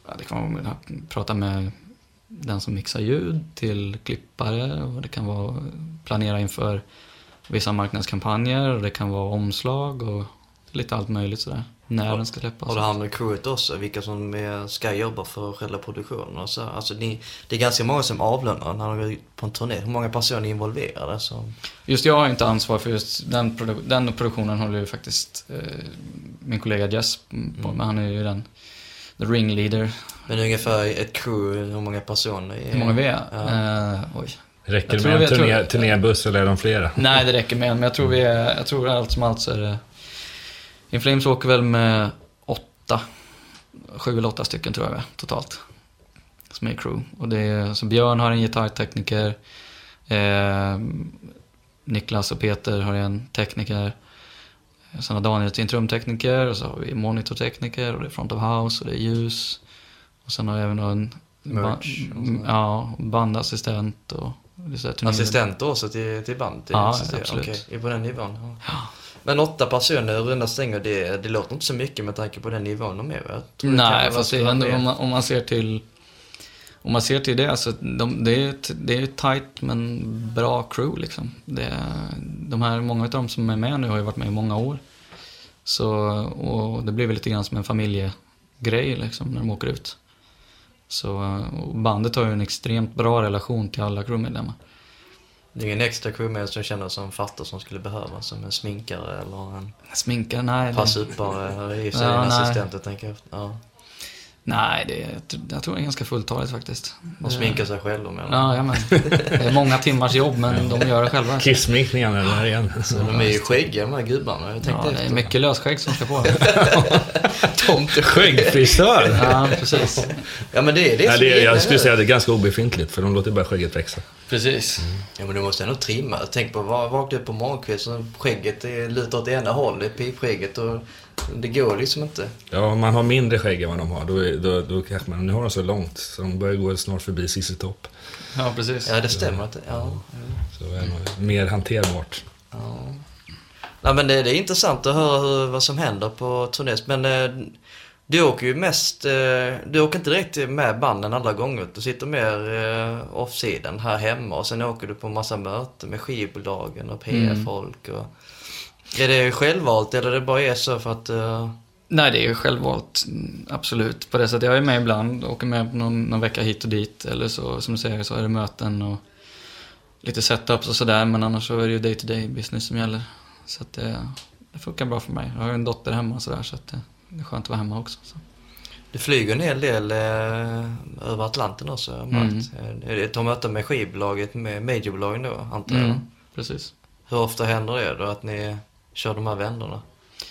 ja, det kan vara prata med den som mixar ljud till klippare och det kan vara planera inför vissa marknadskampanjer och det kan vara omslag och lite allt möjligt sådär. När den ska släppas. Har du hand om crewet också? Vilka som är, ska jobba för själva produktionen och så? Alltså ni, det är ganska många som avlönar när de går ut på en turné. Hur många personer är involverade? Så, Just jag har inte ansvar för just den, produ- den produktionen håller ju faktiskt eh, min kollega Jess på Mm. men han är ju den the ringleader. men ungefär ett crew, hur många personer är Hur många vi är? Ja. Eh, oj. Räcker det med en jag tror- turné, turnébuss eller är de flera? Nej, det räcker med en, men jag tror vi är, jag tror allt som allt så är det In Flames åker väl med åtta, sju eller åtta stycken tror jag är, totalt. Som är crew. Och det är, så Björn har en gitarrtekniker, eh, Niklas och Peter har en tekniker. Sen har Daniel sin trumtekniker och så har vi monitortekniker och det är front of house och det är ljus. Och sen har vi även en Merch sånt. ja, bandassistent och Assistenter också till, till band? Till Ja, assistent- absolut. Okej, är på den nivån. Ja. Men åtta personer runda stänger, det, det låter inte så mycket med tanke på den nivån de är. Nej, fast det om, man, om man ser till om man ser till det, alltså, de, det, är ett, det är ett tight men bra crew liksom. Det, de här, många av dem som är med nu har ju varit med i många år. Så, och det blir väl lite grann som en familjegrej liksom när de åker ut. Så, och bandet har ju en extremt bra relation till alla crewmedlemmar. Det är ingen extra crewmedlem som känner som fattar som skulle behöva, som en sminkare eller en Sminkare, nej. eller i och för sig en assistent, jag tänker efter. Ja. Nej, det, är- jag tror det är ganska fulltaligt faktiskt. De sminkar sig själva med Ja, ja men. Det är många timmars jobb, men de gör det själva. Kissminkningarna där igen. Så de är ju skäggiga de här gubbarna, jag tänkte Ja, det är mycket lösskägg som ska på. <laughs> Skäggfrisör! Ja, precis. Ja men det är det som det, är- jag skulle säga att det är ganska obefintligt, för de låter bara skägget växa. Precis. Ja men du måste ändå trimma. Tänk på, va- vakna upp på morgonkvisten skägget är lutar åt ena hållet, pipskägget och det går liksom inte. Ja, om man har mindre skägg än vad de har, då, då, då kanske man... Nu har de så långt, så de börjar gå snart förbi Cissi Topp. Ja, precis. Ja det stämmer att ja. Så är nog mer hanterbart. ja. Nej men det, det är intressant att höra hur, vad som händer på turnés. Men eh, du åker ju mest, eh, du åker inte direkt med banden alla gånger. Du sitter mer eh, off-sidan här hemma och sen åker du på massa möten med skivbolagen och PR-folk. Och... Är det självvalt eller är det bara är så för att... eh, Nej, det är ju självvalt. mm, Absolut. På det sättet. Jag är med ibland. Åker med någon, någon vecka hit och dit. Eller så, som du säger, så är det möten och lite setups och sådär. Men annars så är det ju day to day business som gäller. Så att det, det funkar bra för mig. Jag har ju en dotter hemma och sådär. Så att det, det är skönt att vara hemma också. Så. Du flyger en hel del eh, över Atlanten också, märkt. Mm. Eh, ett möten med skivbolaget, med majorbolagen då, antar jag? Mm, precis. Hur ofta händer det då att ni kör de här vänderna?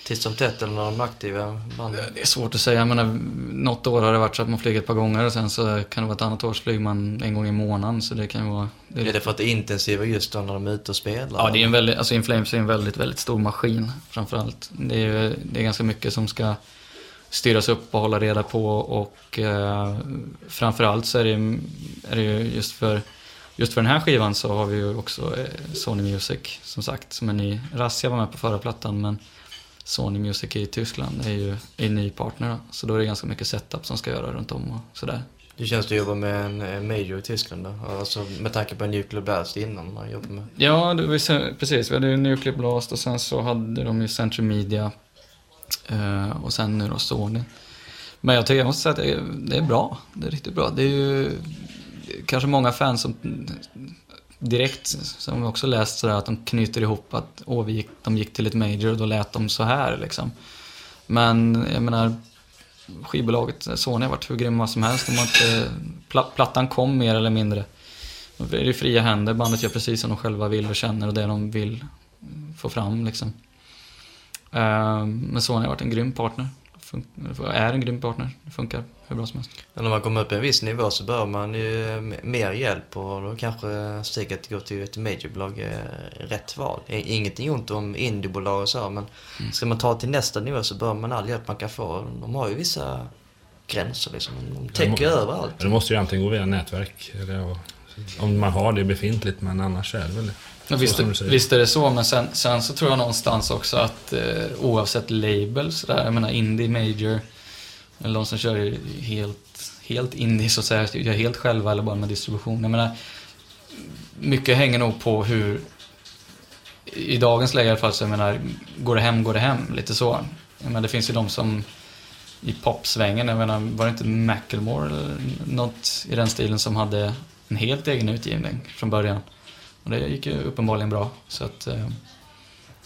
Titt som tätt eller när de är aktiva banden? Det är svårt att säga. Jag menar, något år har det varit så att man flyger ett par gånger och sen så kan det vara ett annat år så flyger man en gång i månaden. Så det kan vara... Det är Är det för att det är intensiva just då när de är ute och spelar? Ja, det är en väldigt, alltså Inflames är en väldigt, väldigt stor maskin framförallt. Det är, det är ganska mycket som ska styras upp och hålla reda på och eh, framförallt så är det, är det ju just för, just för den här skivan så har vi ju också eh, Sony Music som sagt som är ny. Razzia var med på förra plattan men Sony Music i Tyskland är ju är en ny partner då. Så då är det ganska mycket setup som ska göra runt om och sådär. Hur känns det att jobba med en major i Tyskland då? Alltså med tanke på Nuclear Blast innan man jobbade med... Ja, det, se- precis. Vi hade ju Nuclear Blast och sen så hade de ju Central Media. Eh, och sen nu då Sony. Men jag tycker, jag måste säga att det är, det är bra. Det är riktigt bra. Det är ju kanske många fans som direkt, som vi också läst sådär, att de knyter ihop att åh, vi gick, de gick till ett major och då lät de så här liksom. Men jag menar, skivbolaget Sony har varit hur grymma som helst. De har inte, plattan kom mer eller mindre. Det är fria händer, bandet gör precis som de själva vill och känner och det de vill få fram liksom. Ehm, men Sony har varit en grym partner. Är en grym partner. Det funkar hur bra som helst. Men när man kommer upp i en viss nivå så behöver man ju mer hjälp och då kanske steget att gå till ett majorbolag är rätt val. Ingenting ont om indiebolag och så men ska man ta till nästa nivå så behöver man all hjälp man kan få. De har ju vissa gränser liksom. De täcker Ja, överallt. Det måste ju antingen gå via nätverk, eller ja, om man har det befintligt, men annars är det väl Ja, visst, visst är det så, men sen, sen så tror jag någonstans också att eh, oavsett label sådär, jag menar indie, major, eller de som kör helt, helt indie så att säga, gör helt själva eller bara med distribution. Jag menar, mycket hänger nog på hur, i dagens läge i alla fall, så jag menar, går det hem, går det hem, lite så. Men det finns ju de som i popsvängen, jag menar, var det inte Macklemore eller något i den stilen som hade en helt egen utgivning från början? Och det gick ju uppenbarligen bra. Så att, eh,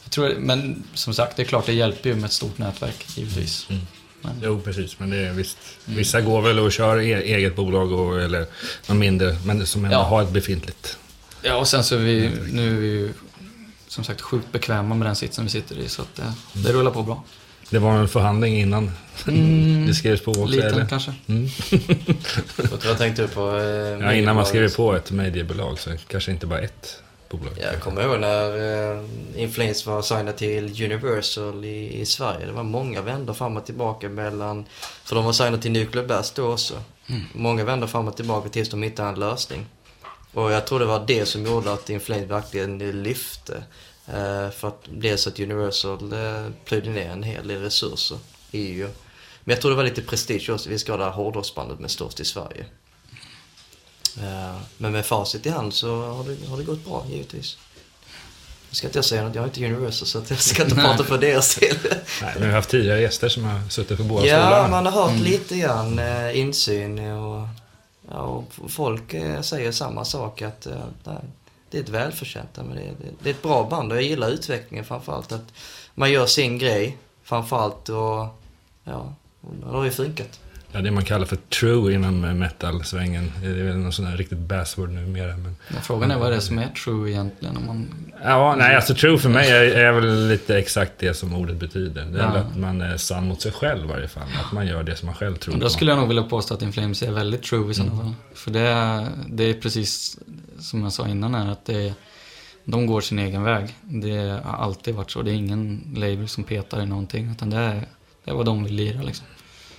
jag tror, men som sagt, det är klart det hjälper ju med ett stort nätverk, givetvis. Mm. Men, Jo, precis. Men det är visst. Mm. Vissa går väl och kör e- eget bolag och, eller någon mindre, men som ändå Ja. har ett befintligt. ja, och sen så är vi, nu är vi ju som sagt sjukt bekväma med den sitsen vi sitter i, så att det, det rullar på bra. Det var en förhandling innan Mm, det skrevs på också, Liten eller? kanske. Mm. Du vad tänkte på? Eh, Ja, innan man skriver på ett mediebolag så kanske inte bara ett bolag. Jag kommer ihåg när eh, Inflames var signad till Universal i, i Sverige. Det var många vändor fram och tillbaka mellan... För de var signade till Nuclear Blast då också. Många vändor fram och tillbaka tills de hittade en lösning. Och jag tror det var det som gjorde att Inflames verkligen lyfte. Eh, för att dels att Universal eh, plöjde ner en hel del resurser i ju. Men jag tror det var lite prestige också. Vi ska ha det här hårdrocksbandet med störst i Sverige. Eh, Men med facit i hand så har det, har det gått bra, givetvis. Nu ska inte jag säga något, jag har inte Universal så att jag ska inte prata för deras del. Nej, men vi har haft tidigare gäster som har suttit på båda Ja, stolarna. man har hört lite grann eh, insyn och, ja, och folk eh, säger samma sak att nej, det är ett välförtjänt, men det, det, det är ett bra band och jag gillar utvecklingen framförallt. Att man gör sin grej framförallt och ja, och det har ju funkat. Ja, det man kallar för true inom metal-svängen. Det är väl någon sån här riktigt bassword numera. Men... Men frågan är vad det är som är true egentligen. Om man, Ja, nej, alltså true för mig är, är väl lite exakt det som ordet betyder. Det är Ja. att man är sann mot sig själv i varje fall. Att man gör det som man själv tror och då på. skulle jag nog vilja påstå att Inflames är väldigt true i sådana fall. För det är, det är precis som jag sa innan här, att det är, de går sin egen väg. Det har alltid varit så. Det är ingen label som petar i någonting, utan det är, det är vad de vill lira liksom.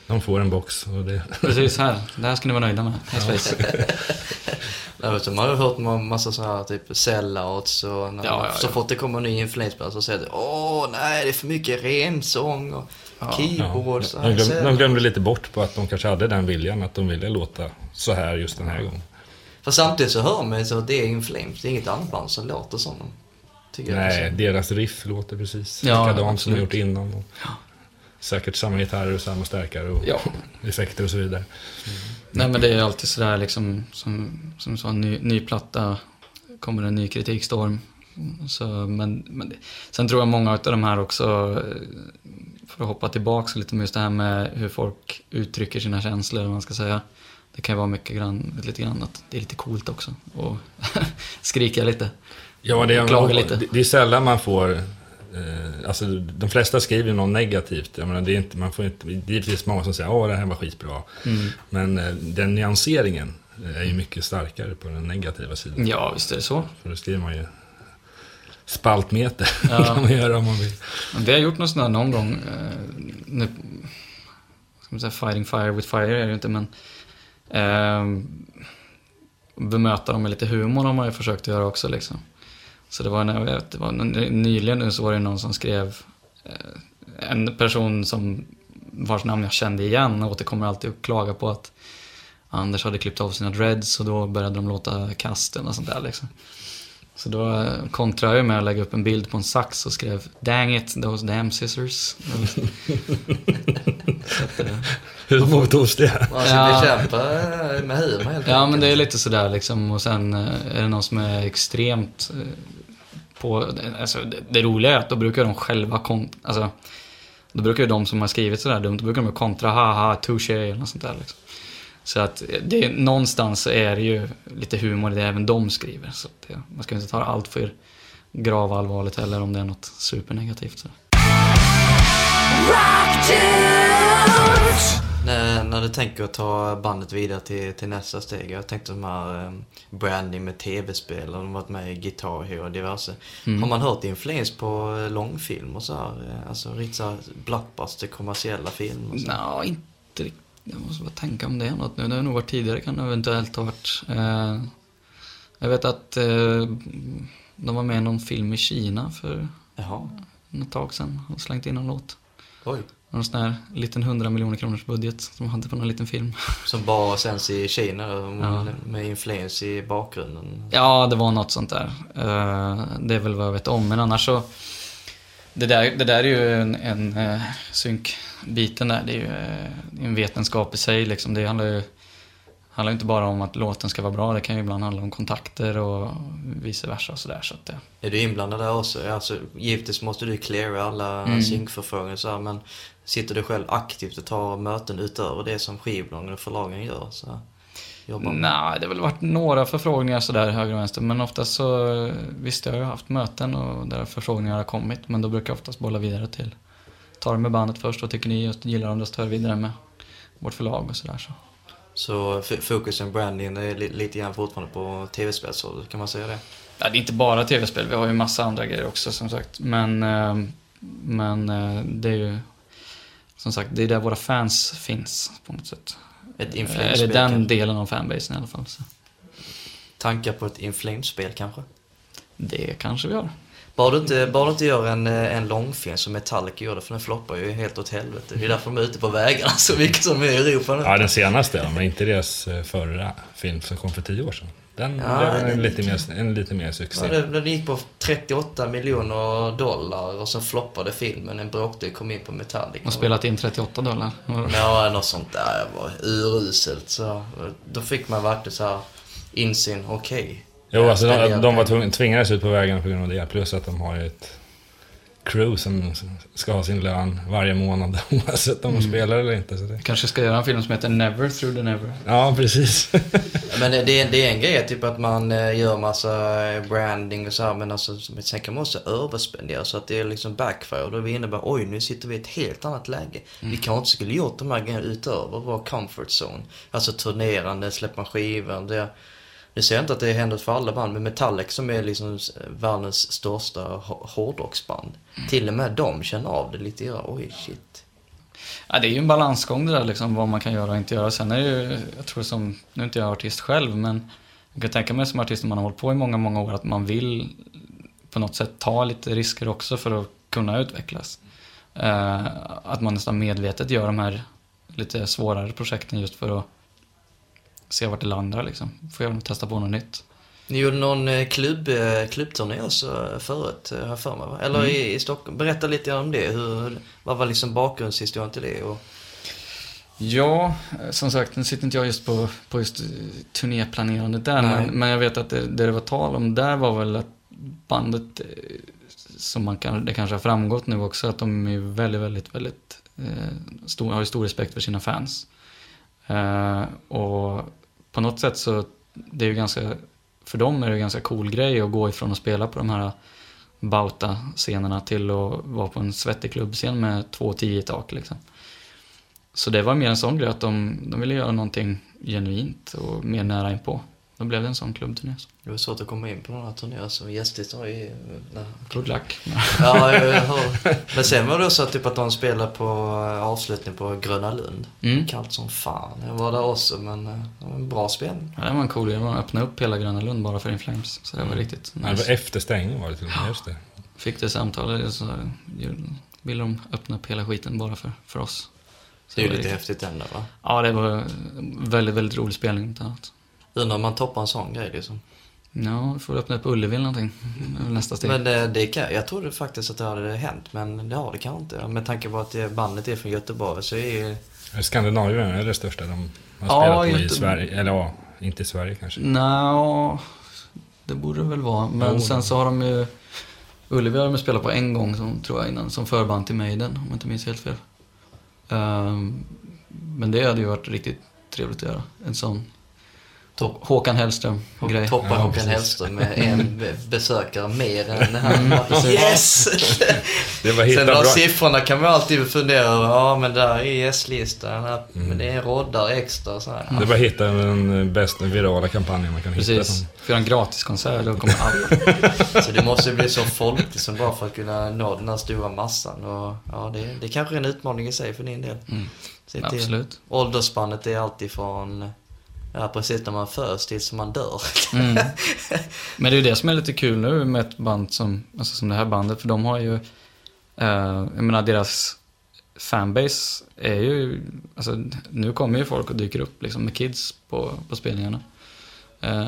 De får en box och det... <laughs> Precis här, det här ska ni vara nöjda med. Jag <laughs> vet, man har ju hört en massa sådana här typ sellouts och när, Ja, ja, så ja. fort det kommer en ny influensspelare så säger de åh nej det är för mycket rensång och keyboard. så Ja, här, de, glöm, sellout." de glömde lite bort på att de kanske hade den viljan, att de ville låta så här just den här gången. För samtidigt så hör man ju så att det är Inflames, det är inget annat band som låter som dem. Nej, deras riff låter precis Ja, likadant som de gjort innan. Och säkert samma gitarrer och samma stärkare och Ja. <laughs> effekter och så vidare. Nej men det är alltid sådär liksom, som, som du sa, ny, ny platta, kommer en ny kritikstorm. Så, men, men sen tror jag många av de här också, eh, för att hoppa tillbaka lite med just det här med hur folk uttrycker sina känslor, man ska säga. Det kan ju vara mycket grann, lite grann att det är lite coolt också. Och <laughs> skrika lite. Ja, det är, Klaga lite. det är sällan man får... Eh, alltså, de flesta skriver något negativt. Jag menar, det är inte, man får inte, givetvis många som säger åh det här var skitbra. Mm. Men eh, den nyanseringen är ju mycket starkare på den negativa sidan. Ja, visst är det så. För då skriver man ju spaltmeter. <laughs> Ja. kan man göra om man vill. Vi har gjort något sånt någon gång. Eh, nu, ska man säga fighting fire with fire är det ju inte, men eh, bemöta dem med lite humor har man ju försökt göra också liksom. Så det var, när jag vet, det var nyligen nu så var det någon som skrev eh, en person som vars namn jag kände igen återkommer alltid och klaga på att Anders hade klippt av sina dreads och då började de låta kasten och sånt där liksom. Så då eh, kontrade jag med att lägga upp en bild på en sax och skrev Dang it, those damn scissors. Att, <laughs> eh, Hur mottogs det? Man ska Ja. bekämpa med humor helt Ja, men det är lite sådär liksom. Och sen eh, är det någon som är extremt på... Alltså, det, det roliga är att då brukar de själva kont alltså, Då brukar ju de som har skrivit sådär dumt, då brukar de kontra haha, touché eller något sånt där liksom. Så att det, någonstans är det ju lite humor i det även de skriver. Så att det, man ska inte ta allt för gravallvarligt heller om det är något supernegativt. Så. När, när du tänker att ta bandet vidare till, till nästa steg. Jag tänkte de här um, branding med tv-spel. De har varit med i Guitar Hero och diverse. Mm. Har man hört influens på eh, långfilm och så här? eh, Alltså riktigt så här blockbuster kommersiella filmer? och så? Nå, inte riktigt. Jag måste bara tänka om det är något nu. Det har nog varit tidigare kan det eventuellt ha varit. Eh, jag vet att eh, de var med i någon film i Kina för Jaha, något tag sedan och slängt in en låt. oj. Någon sån här liten 100 miljoner kronors budget som de hade på någon liten film. Som bara sänds i Kina Ja. med, influens i bakgrunden. Ja, det var något sånt där. Eh, det är väl vad jag vet om. Men annars så... Det där, det där är ju en, en uh, synkbiten där. Det är ju eh, en vetenskap i sig. Liksom. Det handlar ju handlar ju inte bara om att låten ska vara bra. Det kan ju ibland handla om kontakter och vice versa och sådär. Så att, eh, Är du inblandad där också? Alltså, givetvis måste du cleara alla Mm. synkförfrågningar så här, men sitter du själv aktivt och tar möten utöver det som skivbolagen och förlagen gör? Så här, jobbar med? Nej, det har väl varit några förfrågningar sådär höger och vänster. Men oftast så, visst jag har ju haft möten och där förfrågningar har kommit. Men då brukar jag oftast bolla vidare till, ta det med bandet först och tycker ni just gillar dem, då tar jag vidare med vårt förlag och sådär. Så. Så fokusen branding är li- lite grann fortfarande på tv-spelshållet, kan man säga det? Ja, det är inte bara tv-spel, vi har ju massa andra grejer också som sagt. Men, eh, men eh, det är ju, som sagt, det är där våra fans finns på något sätt. Ett inflamespel det den delen av fanbasen i alla fall. Så. Tankar på ett inflamespel kanske? Det kanske vi har. Bara du inte, bara du inte gör en, eh, en långfilm som Metallica gjorde, för den floppar ju helt åt helvete. Det är därför de är ute på vägarna så mycket som är i Europa nu. Ja, den senaste, men inte deras eh, förra film som kom för tio år sedan. Den Ja, blev en gick- lite, mer, en lite mer succé. Ja, det- Den gick på 38 miljoner dollar och så floppade filmen. En bråkdel kom in på Metallica. Och spelat in 38 dollar. Ja, något sånt där. Det var uruselt. Så då fick man verkligen så här insyn, okej. Jo, alltså de, de var tvingades ut på vägarna på grund av det. Plus att de har ju ett crew som ska ha sin lön varje månad <laughs> oavsett om de Mm. spelar eller inte. Så det... Kanske ska göra en film som heter Never through the never. Ja, precis. <laughs> Men det, det, är, det är en grej, typ att man eh, gör massa eh, branding och så här, men alltså, sen kan man också överspendera så att det är liksom backfire. Då innebär oj, nu sitter vi i ett helt annat läge. Vi kanske inte skulle gjort de här grejerna utöver vår comfort zone. Alltså turnerande, släppa skivor. Det, nu säger jag inte att det händer för alla band, men Metallic som är liksom världens största hå- hårdrocksband. Till och med de känner av det lite grann. Oj, shit. Ja, det är ju en balansgång det där liksom, vad man kan göra och inte göra. Sen är det ju, jag tror som, nu är inte jag artist själv, men jag kan tänka mig som artist när man har hållit på i många, många år att man vill på något sätt ta lite risker också för att kunna utvecklas. Eh, att man nästan medvetet gör de här lite svårare projekten just för att se vart det landar liksom. Få göra testa på något nytt. Ni gjorde någon eh, klubb, eh, klubbturné också eh, förut, har jag för mig va? Eller i, i Stockholm. Berätta lite om det. Hur, vad var liksom bakgrundshistorien till det? Och, Ja, som sagt, nu sitter inte jag just på, på just turnéplanerandet där, men, men jag vet att det, det var tal om där var väl att bandet, som man kan, det kanske har framgått nu också, att de är väldigt, väldigt, väldigt eh, stor, har stor respekt för sina fans. Eh, och på något sätt så, det är ju ganska, för dem är det en ganska cool grej att gå ifrån att spela på de här Bauta-scenerna till att vara på en svettig klubbscen med två tio i tak liksom. Så det var mer en sån grej att de, de ville göra någonting genuint och mer nära inpå. Då blev det en sån klubbturné. så. det var svårt att komma in på några turnéer som gästartist har ju... nej. Good luck. Ja, jag, jag hör. Men sen var det också typ att de spelade på eh, avslutning på Gröna Lund. Mm. Kallt som fan. Jag var där också, men eh, det var en bra spelning. Ja, det var en cool grej. Man öppnade upp hela Gröna Lund bara för Inflames. Så det var riktigt Ja, det var nice. efter stängning var det till och med. Just det. Fick det samtalet så ville de öppna upp hela skiten bara för, för oss. Så Det är ju var lite riktigt- häftigt ändå va? Ja, det var en väldigt, väldigt rolig spelning. inte annat. Undrar om man toppar en sån grej liksom. Ja, vi får öppna upp Ullevi eller någonting. Det är väl nästa steg. Men det, det kan, jag trodde faktiskt att det hade hänt, men det har det kanske inte. Med tanke på att det bandet är från Göteborg så är ju... Skandinavien är det största de har Ja, spelat på i Sverige. Eller ja, inte i Sverige kanske. Nå, det borde det väl vara. Men Jo. sen så har de ju... Ullevi har de spelat på en gång, som, tror jag, innan, som förband till Maiden, om jag inte minns helt fel. Ehm, men det hade ju varit riktigt trevligt att göra. En sån Topp. Håkan Hellström-grej. Toppa Ja, Håkan precis. Hellström med en <laughs> be- besökare mer än <laughs> han. Precis. yes! <laughs> Det var Sen de siffrorna kan man alltid fundera över. Ja, men där är gästlistan. Mm. Men det är roddar extra så här. Det var hitta den bästa virala kampanjen man kan hitta. Precis. För en gratiskonsert, då kommer alla. Så det måste bli så folkligt som bara för att kunna nå den här stora massan. Och ja, det, det kanske är en utmaning i sig för din del. Mm. Se till- Absolut. Åldersspannet är alltid från, ja precis när man föds tills man dör. Mm. <laughs> Men det är ju det som är lite kul nu med ett band som, alltså som det här bandet, för de har ju, eh, jag menar deras fanbase är ju, alltså nu kommer ju folk och dyker upp liksom med kids på, på spelningarna. Eh,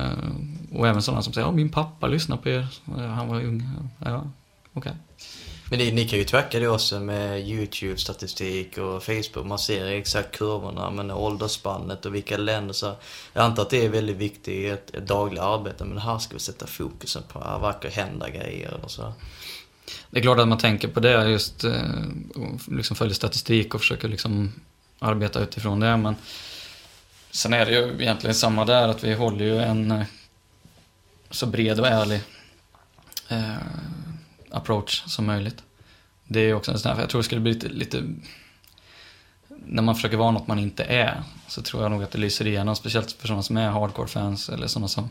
och även sådana som säger, ja min pappa lyssnar på er, Eh, han var ung. Ja, okej. Men det, ni kan ju tracka det också med YouTube-statistik och Facebook. Man ser exakt kurvorna, men åldersspannet och vilka länder. Så jag antar att det är väldigt viktigt i ett, ett dagligt arbete. Men här ska vi sätta fokusen på, här verkar hända grejer och så. Det är klart att man tänker på det, just eh, liksom följer statistik och försöker liksom arbeta utifrån det. Men sen är det ju egentligen samma där, att vi håller ju en eh, så bred och ärlig eh, approach som möjligt. Det är ju också en sån här, för jag tror det skulle bli lite, lite när man försöker vara något man inte är, så tror jag nog att det lyser igenom, speciellt för sådana som är hardcore-fans eller sådana som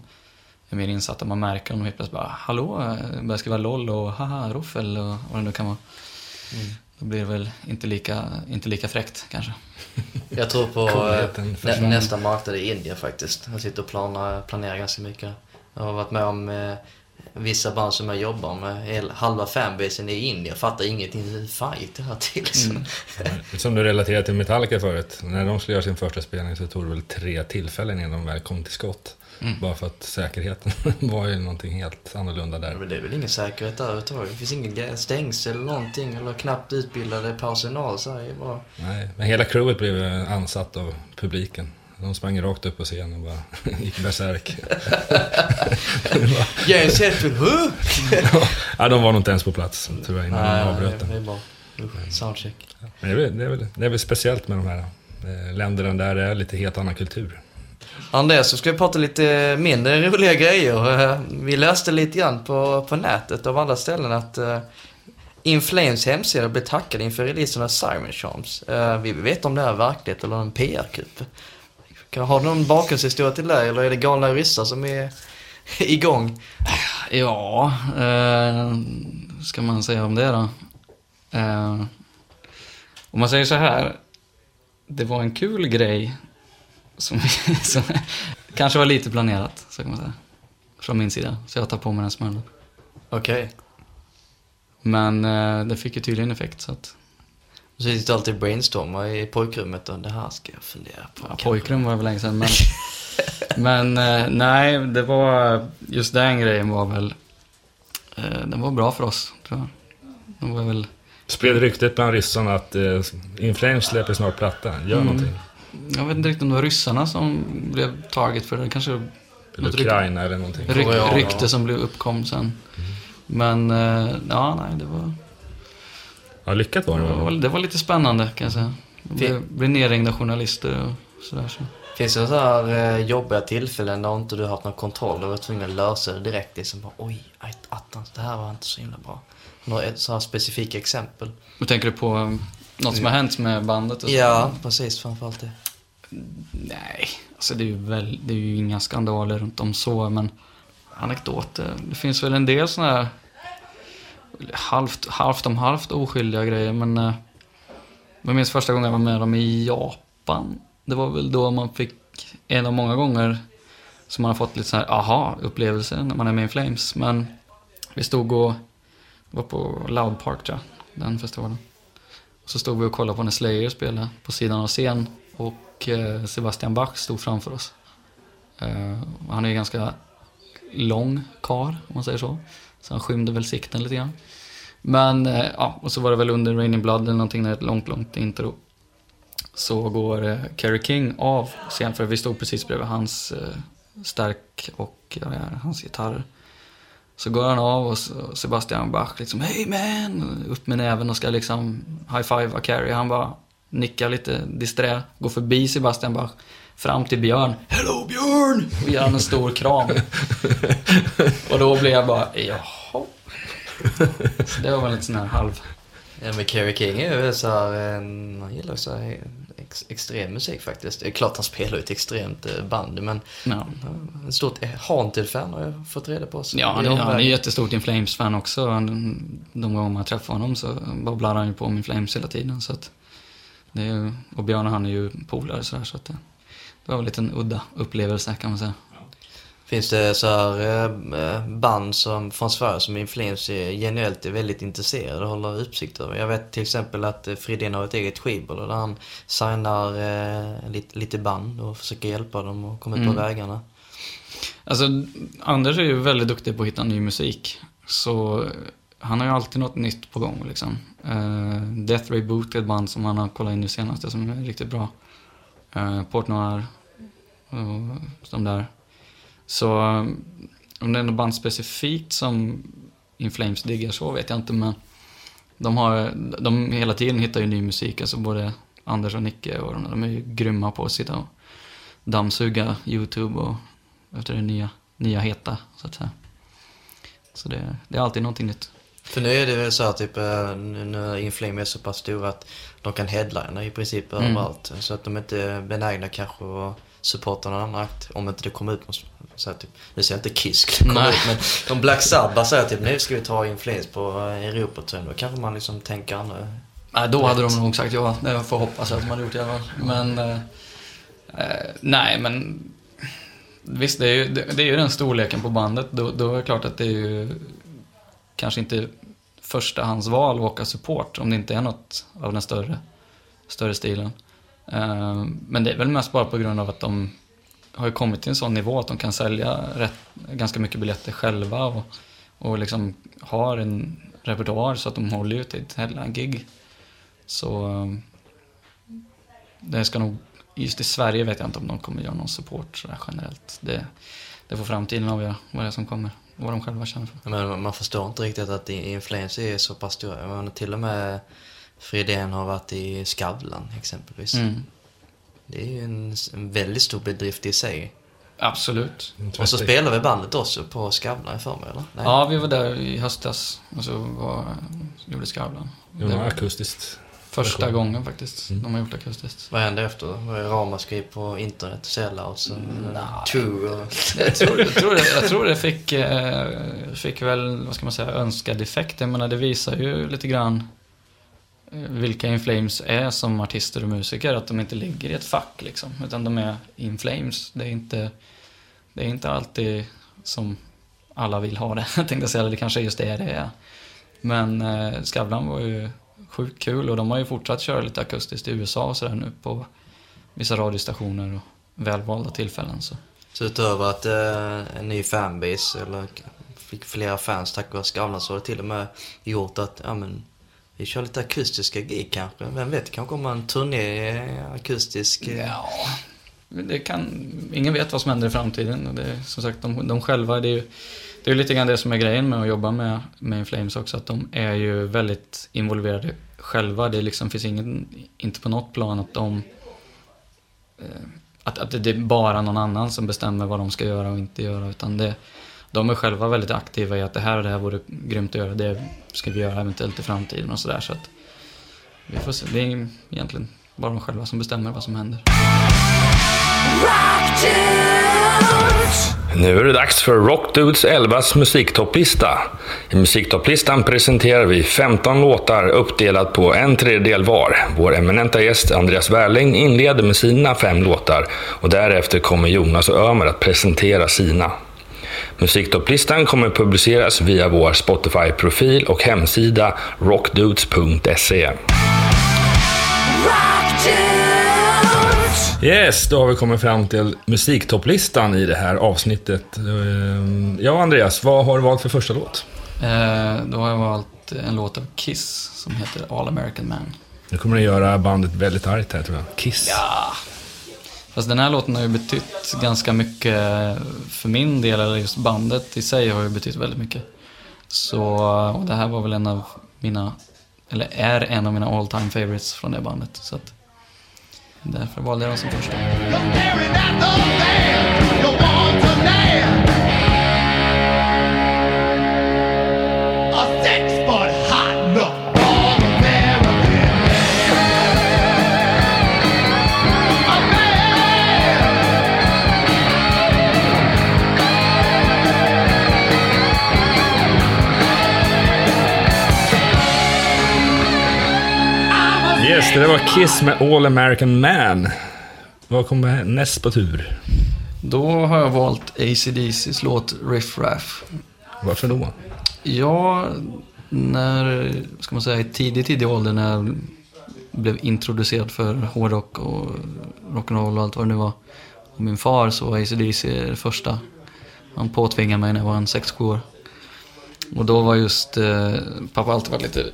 är mer insatta. Man märker om de helt plötsligt bara Hallå, eh, börjar skriva LOL och haha, roffel och vad det nu kan vara. Då blir det väl inte lika, inte lika fräckt kanske. <laughs> Jag tror på eh, nä, nästa marknad i Indien faktiskt. Jag sitter och planerar, planerar ganska mycket. Jag har varit med om eh, vissa band som jag jobbar med. Halva fanbasen är i Indien. Fattar ingenting. Hur fan gick det här till? liksom? Som du relaterade till Metallica förut. När de skulle göra sin första spelning så tog det väl tre tillfällen innan de väl kom till skott. Mm. Bara för att säkerheten <laughs> var ju någonting helt annorlunda där. Men det är väl ingen säkerhet där överhuvudtaget. Det finns ingen stängsel eller någonting. Eller knappt utbildade personal. Så här, bara... Nej, men hela crewet blev ansatt av publiken. De sprang rakt upp på scenen och bara <laughs> gick bärsärk. <laughs> James Hetfield, huh? ja, de var nog inte ens på plats tror jag innan de avbröt det den. är bara usch, soundcheck. Men det är, väl, det, är väl, det är väl speciellt med de här eh, länderna där det är lite helt annan kultur. Andreas, så ska vi prata lite mindre roliga grejer. Eh, Vi läste lite grann på, på nätet av alla ställen att uh, Inflames hemsida blev tackad inför releasen av Siren Charms. Eh, vi vet om det är verklighet eller en PR-kupp. Har du någon bakgrundshistoria till det eller är det galna ryssar som är <laughs> igång? Ja, eh, ska man säga om det då? Eh, om man säger så här. Det var en kul grej som, <laughs> som kanske var lite planerat, så kan man säga. Från min sida. Så jag tar på mig den smällen. Okej. Men eh, det fick ju tydligen effekt så att... Så sitter du alltid och brainstormar i pojkrummet och det här ska jag fundera på. Ja, pojkrum var det väl länge sedan men... <laughs> men eh, nej, det var... Just den grejen var väl... Eh, den var bra för oss, tror jag. Den var väl... Spred ryktet bland ryssarna att eh, Inflames släpper snart platta. Gör Mm. någonting. Jag vet inte riktigt om det var ryssarna som blev taget för det. Kanske Eller Något ryk- Ukraina eller någonting. ryk, rykte som blev uppkom sen. Men eh, ja, nej, det var, Ja, lyckat var det det var, väl? det var lite spännande kan jag säga. Jag blev, nerringda journalister och sådär. Så. Finns det så här eh, jobbiga tillfällen där inte du har haft någon kontroll och varit tvungen att lösa det direkt? Liksom bara, oj, attans, det här var inte så himla bra. Några ett så här specifika exempel? Nu tänker du på eh, något som har hänt med bandet? Och så? Ja, precis. Framförallt det. Nej, alltså det är, ju väl, det är ju inga skandaler runt om så, men anekdoter. Det finns väl en del sådana här halvt, halvt om halvt oskyldiga grejer, men eh, jag minns första gången jag var med dem i Japan. Det var väl då man fick, en av många gånger, som man har fått lite så här aha-upplevelser när man är med i Flames. Men vi stod och var på Loud Park tror jag, den festivalen. Och så stod vi och kollade på när Slayer spelade på sidan av scen och eh, Sebastian Bach stod framför oss. Eh, han är ju ganska lång kar om man säger så. Så han skymde väl sikten lite grann. Men, eh, ja, och så var det väl under Raining Blood eller någonting, när det är ett långt, långt intro. Så går eh, Kerry King av scen, för vi stod precis bredvid hans eh, stärk och ja, det hans gitarr. Så går han av och Sebastian Bach liksom Hey man! Upp med näven och ska liksom high-fivea Carrie. Han bara nickar lite disträ, går förbi Sebastian Bach, fram till Björn. Hello Björn! Och ger han en stor kram. och då blir jag bara, jaha. Så det var väl lite sån här halv... Ja, men Kerry King är ju så här, en, han gillar så här ex, extrem musik faktiskt. Det är klart han spelar ju ett extremt eh, band, men Ja. en stort Haunted-fan har jag fått reda på. Så Ja, han han är omväg. jättestort In Flames-fan också. Han, de gånger man träffar honom så babblar han ju på om In Flames hela tiden. Så att det är, ju- och Björn och han är ju polare sådär, så att det, det var en liten udda upplevelse kan man säga. Finns det så här eh, band som, från Sverige som Inflames är genuellt är väldigt intresserade och håller uppsikt över? Jag vet till exempel att eh, Fridén har ett eget skivbolag där han signar eh, lite, lite band och försöker hjälpa dem att komma ut på Mm. vägarna. Alltså, Anders är ju väldigt duktig på att hitta ny musik. Så eh, han har ju alltid något nytt på gång liksom. Uh, Death Ray Boot är ett band som han har kollat in nu senaste som är riktigt bra. Uh, Port Noir och de där. Så eh, om det är något band specifikt som In Flames diggar så vet jag inte men de har, de hela tiden hittar ju ny musik, alltså både Anders och Nicke och de, de är ju grymma på att sitta och dammsuga YouTube och efter det nya, nya heta, så att säga. Så det, det är alltid någonting nytt. För nu är det väl så här typ, eh, nu Inflame är så pass stora att de kan headlina i princip Mm. överallt. Så att de inte är benägna kanske att annan akt. Om inte det kommer ut så här, typ, nu säger jag inte Kiss skulle <laughs> komma ut, men om Black Sabbath säger typ nu ska vi ta Inflames på eh, Europaturnén, då kanske man liksom tänker andra. Nej, då hade de nog sagt ja. Det får hoppas att de hade gjort i alla fall. Men, eh, eh, nej men visst, det är, ju, det, det är ju den storleken på bandet. Då, då är det klart att det är ju kanske inte förstahandsval att åka support om det inte är något av den större, större stilen. Eh, men det är väl mest bara på grund av att de har ju kommit till en sån nivå att de kan sälja rätt, ganska mycket biljetter själva och, och liksom har en repertoar så att de håller ut till ett hela gig. Så eh, det ska nog, just i Sverige vet jag inte om de kommer göra någon support sådär generellt. Det, det får framtiden avgöra vad det är som kommer och vad de själva känner för. Men man förstår inte riktigt att influenser är så pass stora. Till och med Fridén har varit i Skavlan exempelvis. Mm. Det är ju en, en väldigt stor bedrift i sig. Absolut. Och så spelar vi bandet också på Skavlan i för mig, eller? Nej. Ja, vi var där i höstas och så var, gjorde Skavlan. Det var akustiskt. första version. gången faktiskt de har gjort akustiskt. Vad hände efter? Var det ramaskri på internet? Sellouts? och True? Och... Jag tror, jag tror, det, jag tror det fick, eh, fick väl, vad ska man säga, önskad effekt. Jag menar, det visar ju lite grann Eh, vilka In Flames är som artister och musiker. Att de inte ligger i ett fack liksom. Utan de är In Flames. Det är inte, det är inte alltid som alla vill ha det, <laughs> tänkte jag säga. Eller det kanske är just det det är. Men eh, Skavlan var ju sjukt kul och de har ju fortsatt köra lite akustiskt i USA och sådär nu på vissa radiostationer och välvalda tillfällen. Så. Så utöver att eh, en ny fanbase, eller fick flera fans tack vare Skavlan, så har det till och med gjort att, ja men, vi kör lite akustiska gig kanske. Vem vet, det kanske kommer en turné akustisk. Eh. Ja, det kan, ingen vet vad som händer i framtiden. Det, är, som sagt, de, de själva, det är ju det är lite grann det som är grejen med att jobba med, med Flames också, att de är ju väldigt involverade själva. Det liksom finns ingen, inte på något plan att de eh, att, att det är bara någon annan som bestämmer vad de ska göra och inte göra, utan det, de är själva väldigt aktiva i att det här och det här vore grymt att göra, det ska vi göra eventuellt i framtiden och sådär. Så att vi får se. Det är egentligen bara de själva som bestämmer vad som händer. Nu är det dags för Rockdudes 11s musiktopplista. I musiktopplistan presenterar vi 15 låtar uppdelat på en tredjedel var. Vår eminenta gäst Andreas Wärling inleder med sina fem låtar och därefter kommer Jonas och Ömer att presentera sina. Musiktopplistan kommer publiceras via vår Spotify-profil och hemsida rockdudes.se. Yes, då har vi kommit fram till musiktopplistan i det här avsnittet. Ehm, Ja, Andreas, vad har du valt för första låt? Eh, då har jag valt en låt av Kiss som heter All American Man. Nu kommer det göra bandet väldigt argt här, tror jag. Kiss. Ja, Fast den här låten har ju betytt ganska mycket för min del, eller just bandet i sig har ju betytt väldigt mycket. Så och det här var väl en av mina, eller är en av mina all time favorites från det bandet. Så att därför valde jag den som första. Yes, det var Kiss med All American Man. Vad kommer näst på tur? Då har jag valt ACDCs låt Riff Raff. Varför då? Ja, när, ska man säga, i tidig, tidig ålder när jag blev introducerad för hårdrock och rock'n'roll och allt vad det nu var. Och min far så var ACDC det första. Han påtvingade mig när jag var en 6-7 år. Och då var just, eh, pappa alltid varit lite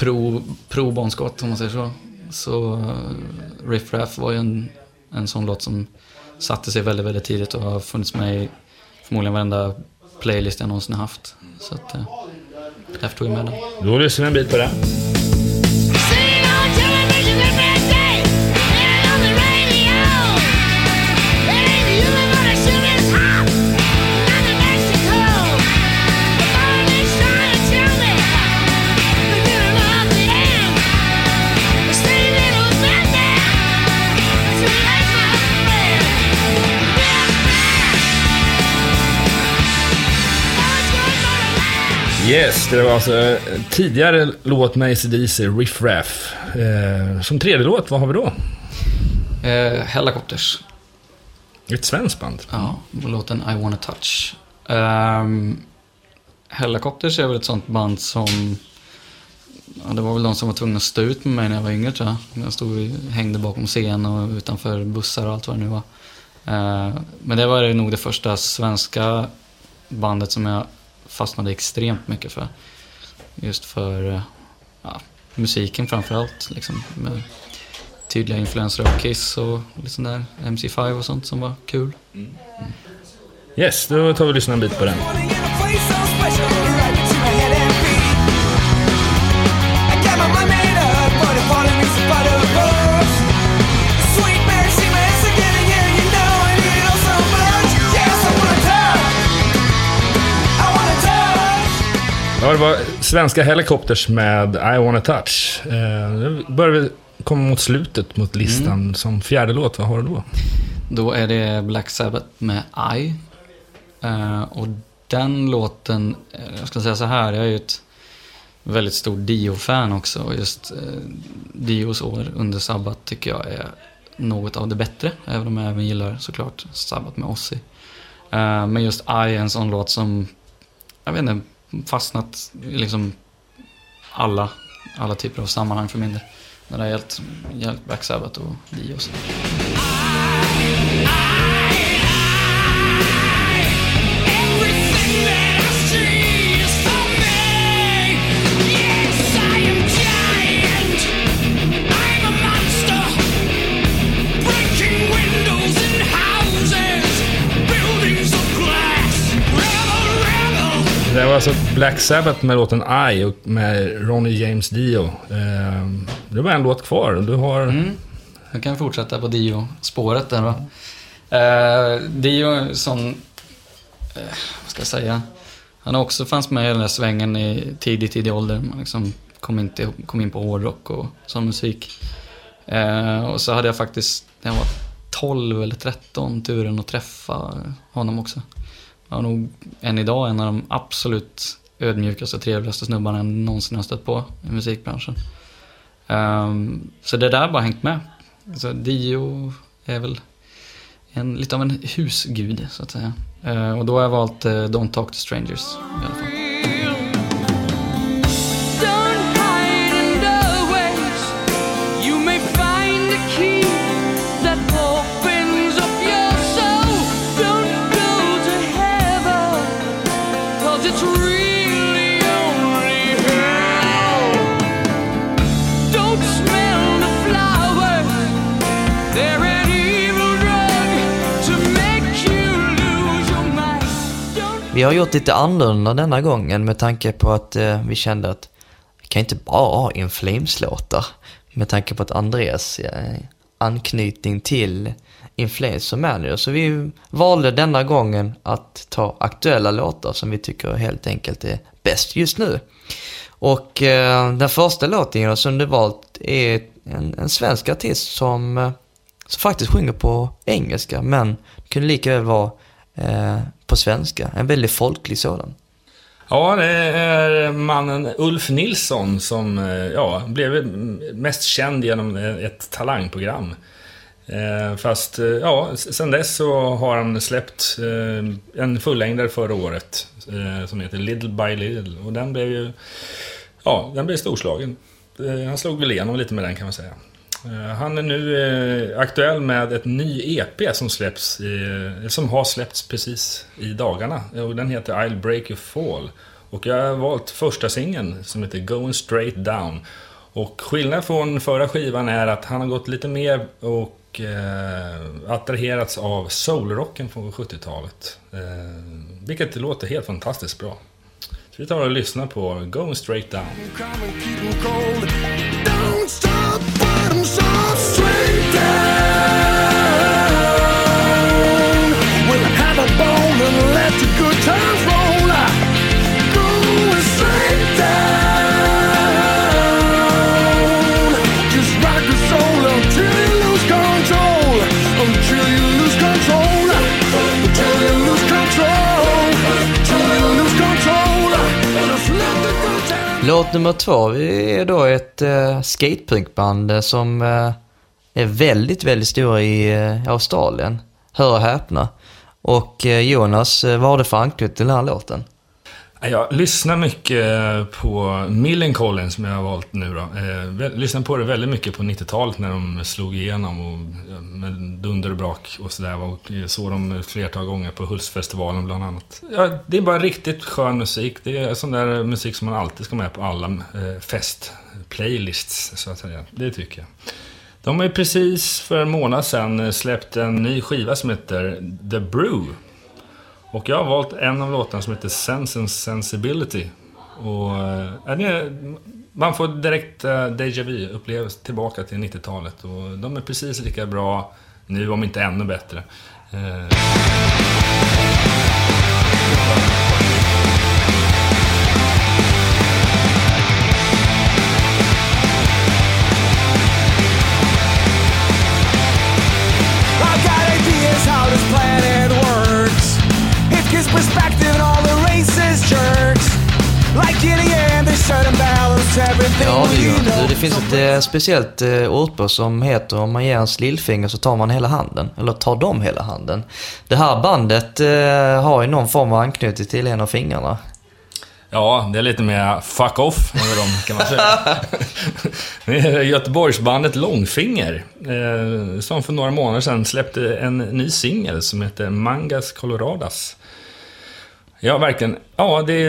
pro, pro Bon om man säger så. Så uh, Riff Raff var ju en, en sån låt som satte sig väldigt, väldigt tidigt och har funnits med i förmodligen varenda playlist jag någonsin har haft. Så att, uh, därför tog jag med den. Då lyssnar vi en bit på det. Yes, det var alltså eh, tidigare låt med ACDC, Riff Raff. Eh, som tredje låt, vad har vi då? Eh, Helicopters. Ett svenskt band. Ja, låten I wanna touch. Um, Helicopters är väl ett sånt band som... Ja, det var väl de som var tvungna att stå ut med mig när jag var yngre tror jag. Jag stod och hängde bakom scen och utanför bussar och allt vad det nu var. Eh, men det var nog det första svenska bandet som jag fastnade extremt mycket för. Just för eh, ja, musiken framförallt. Liksom, med tydliga influenser av Kiss och sån där MC5 och sånt som var kul. Yes, då tar vi och lyssnar en bit på den. Ja, det var svenska Helicopters med I wanna touch. Eh, nu börjar vi komma mot slutet mot listan. Som fjärde låt, vad har du då? Då är det Black Sabbath med I. Eh, och den låten, eh, jag ska säga så här, jag är ju ett väldigt stort Dio-fan också. Och just eh, Dios år under Sabbath tycker jag är något av det bättre. Även om jag även gillar såklart Sabbath med Ozzy. Eh, men just I är en sån låt som, jag vet inte, fastnat i liksom alla, alla typer av sammanhang för min del. När det har gällt, gällt Black Sabbath och Dio. och så. Alltså Black Sabbath med låten I och med Ronnie James Dio. Ehm, det det var en låt kvar. Du har... Mm. Jag kan fortsätta på Dio-spåret där då. Ehm, Dio är en sån, eh, vad ska jag säga, han har också fanns med i den där svängen i tidig, tidig ålder. Man liksom kom, inte, kom in på hårdrock och sån musik. Eh, och så hade jag faktiskt, när jag var 12 eller 13, turen att träffa honom också. Jag var nog än idag en av de absolut ödmjukaste och trevligaste snubbarna jag någonsin har stött på i musikbranschen. Um, så det där har bara hängt med. Så Dio är väl en, lite av en husgud, så att säga. Uh, och då har jag valt uh, Don't Talk to Strangers i alla fall. Vi har gjort lite annorlunda denna gången med tanke på att eh, vi kände att vi kan inte bara ha In Flames-låtar. Med tanke på att Andreas eh, anknytning till In Flames som manager. Så vi valde denna gången att ta aktuella låtar som vi tycker helt enkelt är bäst just nu. Och eh, den första låten som du valt är en, en svensk artist som, eh, som faktiskt sjunger på engelska men kunde lika väl vara eh, på svenska. En väldigt folklig sådan. Ja, det är mannen Ulf Nilsson som eh, ja, blev mest känd genom ett talangprogram. Eh, fast eh, ja, sen dess så har han släppt en fullängdare förra året som heter Little by Little och den blev ju ja, den blev storslagen. Han slog väl igenom lite med den kan man säga. Eh, han är nu eh, aktuell med ett ny EP som släpps i, eh, som har släppts precis i dagarna. Och den heter I'll Break Your Fall. Och jag har valt första singeln som heter Going Straight Down. Och skillnaden från förra skivan är att han har gått lite mer och eh, attraherats av soulrocken från 70-talet. Eh, vilket låter helt fantastiskt bra. Så vi tar och lyssnar på Going Straight Down. I'm so straight down. Låt nummer två är då ett eh, skatepunkband eh, som eh, är väldigt, väldigt stora i eh, Australien. Hör och häpna. Och eh, Jonas, eh, vad har du för anknytning till den här låten? Jag lyssnar mycket på Millencolin som jag har valt nu då. Eh, lyssnade på det väldigt mycket på 90-talet när de slog igenom och med dunder och brak och sådär. Och eh, såg dem ett flertal gånger på Hultsfestivalen bland annat. Ja, det är bara riktigt skön musik. Det är sån där musik som man alltid ska med på alla eh, festplaylists så att säga. Det tycker jag. De har ju precis för en månad sedan släppt en ny skiva som heter The Brew. Och jag har valt en av låtarna som heter Sense and Sensibility. Och, eh, det man får direkt uh, déjà vu upplevelse tillbaka till 90-talet. Och de är precis lika bra nu, om inte ännu bättre. Eh, Ja, det gör det. Det finns ett eh, speciellt eh, ordspråk som heter om man ger ens lillfinger så tar man hela handen. Eller tar de hela handen. Det här bandet eh, har ju någon form av anknytning till en av fingrarna. Ja, det är lite mer fuck off över dem kan man säga. <laughs> Göteborgsbandet Långfinger, eh, som för några månader sedan släppte en ny singel som heter Mangas Coloradas. Ja, verkligen. Ja, det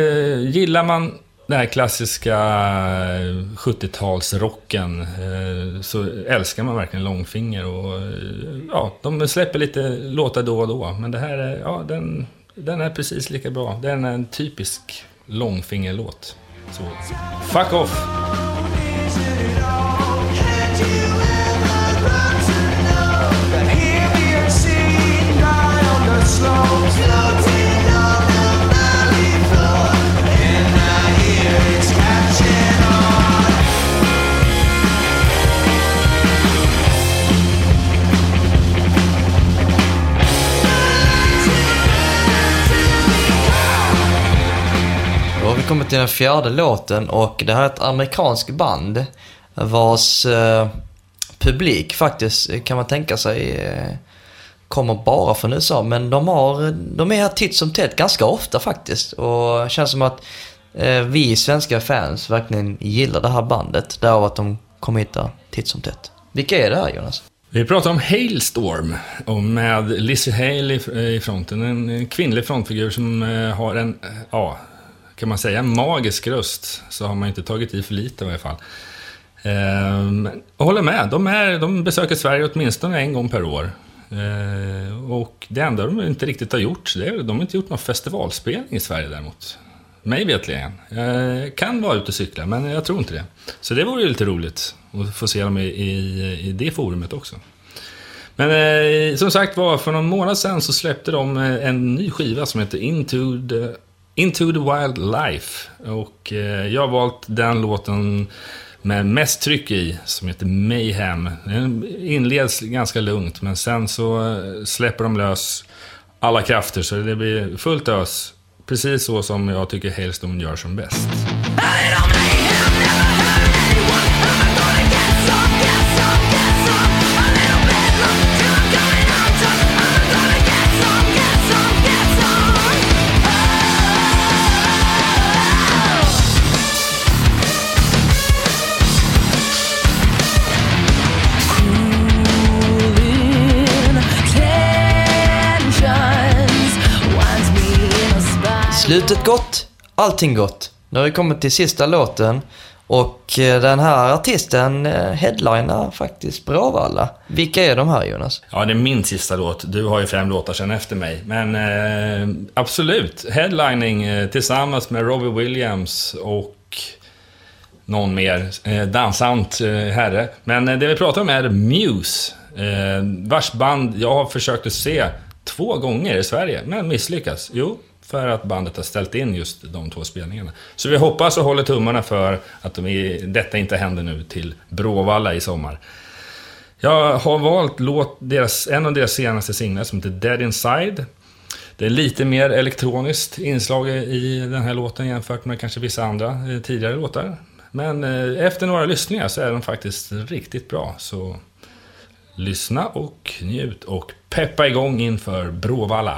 gillar man den här klassiska eh, 70-talsrocken eh, så älskar man verkligen Långfinger. Och, eh, ja, de släpper lite låtar då och då, men det här är, ja, den, den är precis lika bra. Den är en typisk Långfingerlåt. Så, fuck off! slow vi till den fjärde låten och det här är ett amerikanskt band vars eh, publik faktiskt eh, kan man tänka sig eh, kommer bara från USA. Men de, har, de är här titt som tätt ganska ofta faktiskt. Och det känns som att eh, vi svenska fans verkligen gillar det här bandet. Därav att de kommer hit där titt som tätt. Vilka är det här Jonas? Vi pratar om Hailstorm och med Lizzie Hale i- fronten. En kvinnlig frontfigur som eh, har en, eh, ja, kan man säga, magisk röst. Så har man inte tagit i för lite i varje fall. Ehm, Jag håller med. De, är, de besöker Sverige åtminstone en gång per år. Eh, och det enda de inte riktigt har gjort, det är, de har inte gjort någon festivalspelning i Sverige däremot. Mig vetligen. Jag kan vara ute och cykla, men jag tror inte det. Så det vore ju lite roligt att få se dem i, i, i det forumet också. Men eh, som sagt var, för någon månad sedan så släppte de eh, en ny skiva som heter Into the, Into the Wild Life. Och eh, jag har valt den låten med mest tryck i, som heter Mayhem. Den inleds ganska lugnt, men sen så eh, släpper de lös alla krafter, så det blir fullt ös. Precis så som jag tycker Hailstone gör som bäst. Slutet gott, allting gott. Nu har vi kommit till sista låten och eh, den här artisten eh, headlinar faktiskt Bråvalla. Vilka är de här Jonas? Ja, det är min sista låt. Du har ju fem låtar sen efter mig. Men eh, absolut, headlining eh, tillsammans med Robbie Williams och någon mer eh, dansant eh, herre. Men eh, det vi pratar om är Muse. Eh, vars band jag har försökt att se två gånger i Sverige, men misslyckats. Jo, för att bandet har ställt in just de två spelningarna. Så vi hoppas och håller tummarna för att de detta inte händer nu till Bråvalla i sommar. Jag har valt låt, deras, en av deras senaste singlar som heter Dead Inside. Det är lite mer elektroniskt inslag i den här låten jämfört med kanske vissa andra eh, tidigare låtar. Men eh, efter några lyssningar så är den faktiskt riktigt bra. Så lyssna och njut och peppa igång inför Bråvalla.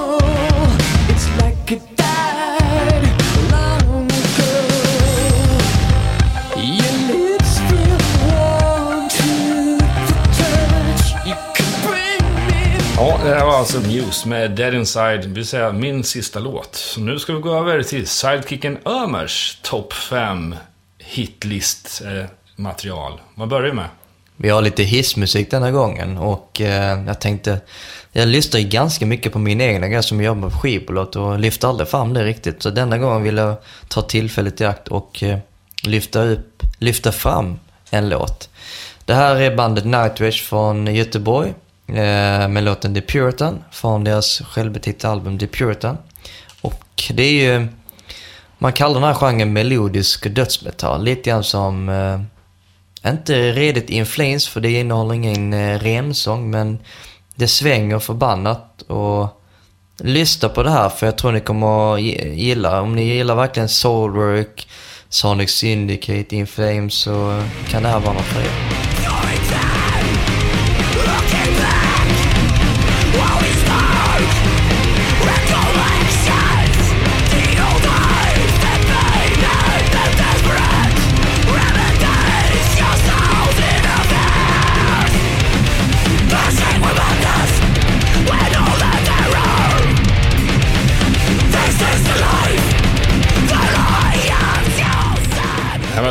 Ja, det här var alltså Muse med Dead Inside, det vill säga min sista låt. Så nu ska vi gå över till Sidekicken Ömers topp 5 hitlist-material. Eh, Vad börjar vi med? Vi har lite hissmusik denna gången och eh, jag tänkte, jag lyssnar ju ganska mycket på min egna grej som jag jobbar på skivbolag och lyfter aldrig fram det riktigt. Så denna gången vill jag ta tillfället i akt och eh, lyfta, upp, lyfta fram en låt. Det här är bandet Nightwish från Göteborg Eh, med låten The Puritan från deras självbetitlade album The Puritan. Och det är ju, man kallar den här genren melodisk dödsmetall, lite grann som eh, inte redigt In Flames för det innehåller ingen eh, remsång men det svänger förbannat och lyssna på det här för jag tror ni kommer att gilla, om ni gillar verkligen Soulwork, Sonic Syndicate, In Flames så kan det här vara något för er.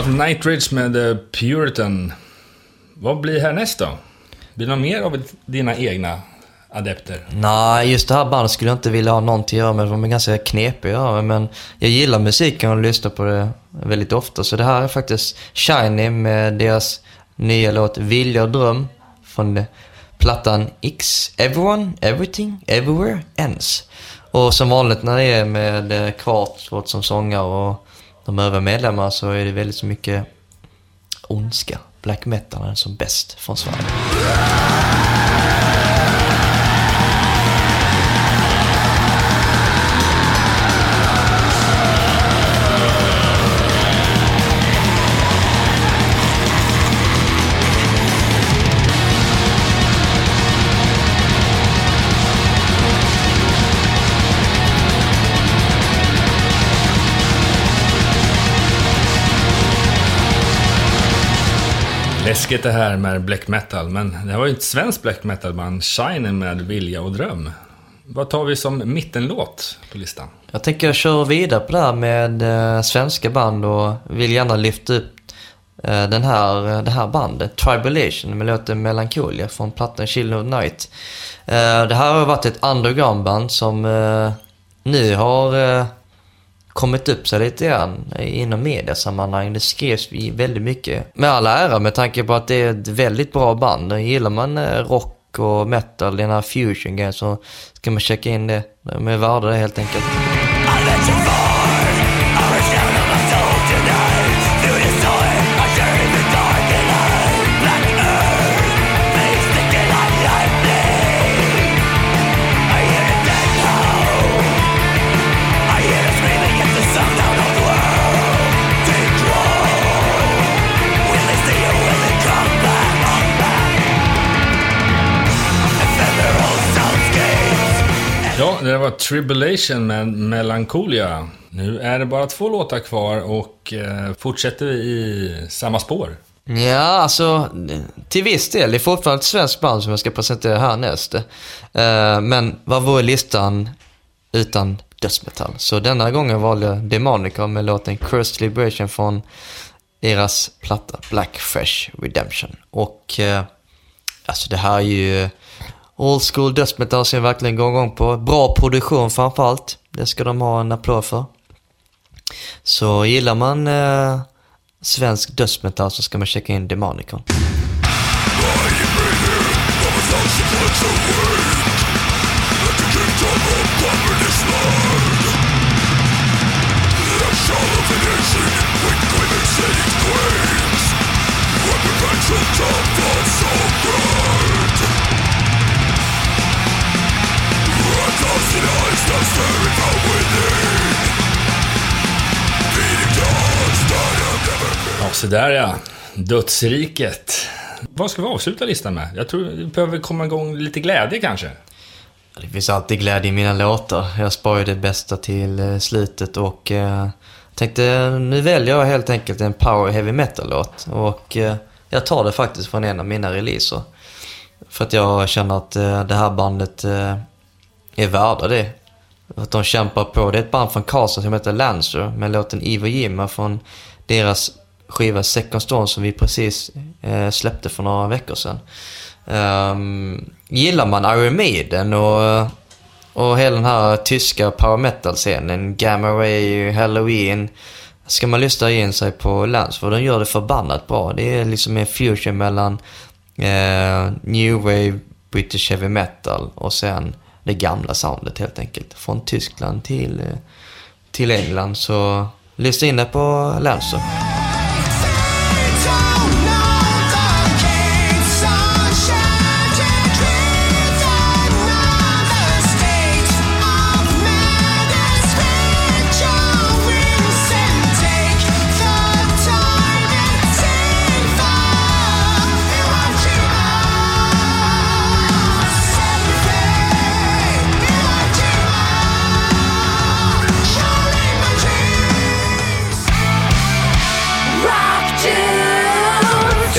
Det Night Ridge med The Puritan. Vad blir härnäst då? Blir det något mer av dina egna adepter? Nej, just det här bandet skulle jag inte vilja ha någonting att göra med. De är ganska knepiga att göra med, men jag gillar musiken och lyssnar på det väldigt ofta. Så det här är faktiskt Shiny med deras nya låt Vilja och dröm från eh, plattan X Everyone, Everything, Everywhere Ends. Och som vanligt när det är med eh, Kvart som sångare och de övriga medlemmarna så är det väldigt så mycket ondska. Black metal är som bäst från Sverige. Läskigt det här med black metal, men det här var ju ett svenskt black metal-band, Shining med Vilja och Dröm. Vad tar vi som mittenlåt på listan? Jag tänker jag kör vidare på det här med eh, svenska band och vill gärna lyfta upp eh, den här, eh, det här bandet, Tribulation, med låten Melancholia från plattan Chill of Night. Eh, det här har varit ett undergroundband som eh, nu har eh, kommit upp sig lite grann inom mediasammanhang. Det skrevs väldigt mycket. Med all ära med tanke på att det är ett väldigt bra band. Gillar man eh, rock och metal, den här fusion grejen så ska man checka in det. De är värda det helt enkelt. Tribulation med Melancholia. Nu är det bara två låtar kvar och eh, fortsätter vi i samma spår. Ja, alltså till viss del. Det är fortfarande ett svenskt band som jag ska presentera härnäst. Eh, men vad vore listan utan dödsmetall? Så denna gången valde jag Demonica med låten Cursed Liberation från deras platta Black Fresh Redemption. Och eh, alltså det här är ju old school dödsmetall som jag verkligen går igång på. Bra produktion framförallt. Det ska de ha en applåd för. Så gillar man eh, svensk dödsmetall så ska man checka in Demonicon. Sådär ja. Dödsriket. Vad ska vi avsluta listan med? Jag tror vi behöver komma igång lite glädje kanske. Det finns alltid glädje i mina låtar. Jag sparar ju det bästa till eh, slutet och eh, tänkte nu väljer jag helt enkelt en power heavy metal-låt. Och eh, jag tar det faktiskt från en av mina releaser. För att jag känner att eh, det här bandet eh, är värda det. Att de kämpar på. Det är ett band från Karlstad som heter Lancer med låten Ivo Jimma från deras skiva Second Storm som vi precis eh, släppte för några veckor sedan. Um, gillar man Iron Maiden och, och hela den här tyska power metal-scenen, Gamma Ray, Halloween, ska man lyssna in sig på Lance för de gör det förbannat bra. Det är liksom en fusion mellan eh, new wave, British heavy metal och sen det gamla soundet helt enkelt. Från Tyskland till, eh, till England. Så lyssna in det på Lancer.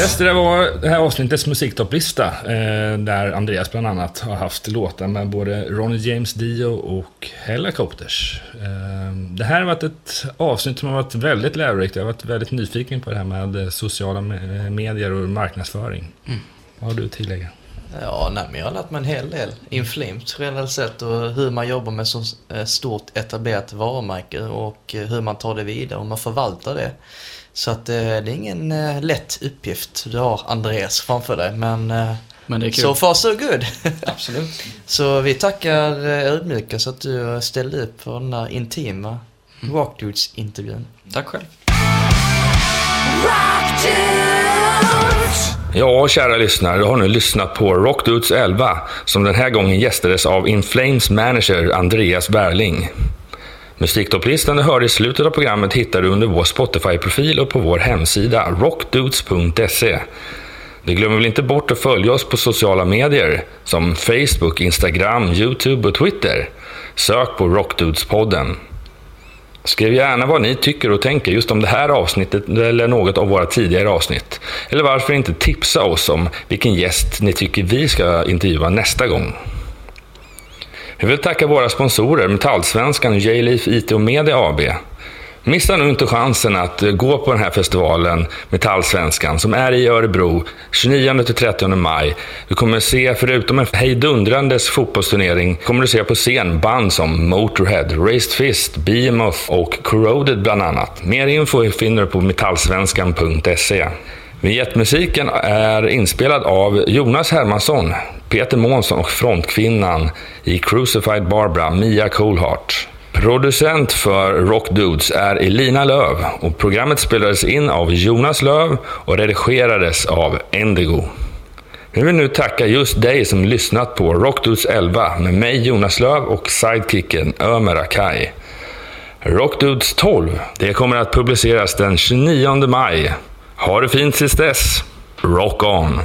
Yes, det där var det här avsnittets musiktopplista. Eh, där Andreas bland annat har haft låtar med både Ronnie James Dio och Helicopters. Eh, det här har varit ett avsnitt som har varit väldigt lärorikt. Jag har varit väldigt nyfiken på det här med eh, sociala me- medier och marknadsföring. Vad har du att tillägga? Ja, nej, men jag har lärt mig en hel del. Inflamed generellt sett och hur man jobbar med så eh, stort etablerat varumärke och eh, hur man tar det vidare och man förvaltar det. Så att eh, det är ingen eh, lätt uppgift du har Andreas framför dig men eh, Men det är kul. so far so good. <laughs> Absolut. så vi tackar ödmjuka så att du ställde upp för den här intima Rockdudes-intervjun. Tack själv. Ja, kära lyssnare, du har nu lyssnat på Rockdudes 11, som den här gången gästades av Inflames manager Andreas Berling. Musiktopplistan du hörde i slutet av programmet hittar du under vår Spotify-profil och på vår hemsida rockdudes.se. Du glömmer väl inte bort att följa oss på sociala medier som Facebook, Instagram, YouTube och Twitter. Sök på Rockdudes-podden. Skriv gärna vad ni tycker och tänker just om det här avsnittet eller något av våra tidigare avsnitt. Eller varför inte tipsa oss om vilken gäst ni tycker vi ska intervjua nästa gång. Jag vill tacka våra sponsorer Metallsvenskan och J-Leaf IT och Media AB. Missa nu inte chansen att eh, gå på den här festivalen Metallsvenskan som är i Örebro 29-30 maj. Du kommer att se, förutom en hejdundrandes fotbollsturnering, kommer du se på scen band som Motorhead, Raised Fist, Behemoth och Corroded bland annat. Mer info finner du på metallsvenskan.se. Vignettmusiken är inspelad av Jonas Hermansson, Peter Månsson och frontkvinnan i Crucified Barbara, Mia Coolheart. Producent för Rock Dudes är Elina Löv och programmet spelades in av Jonas Löv och redigerades av Endigo. Vi vill nu tacka just dig som lyssnat på Rock Dudes 11 med mig Jonas Löv och sidekicken Ömer Akai. Rock Dudes 12, det kommer att publiceras den 29 maj. Ha det fint tills dess. Rock on!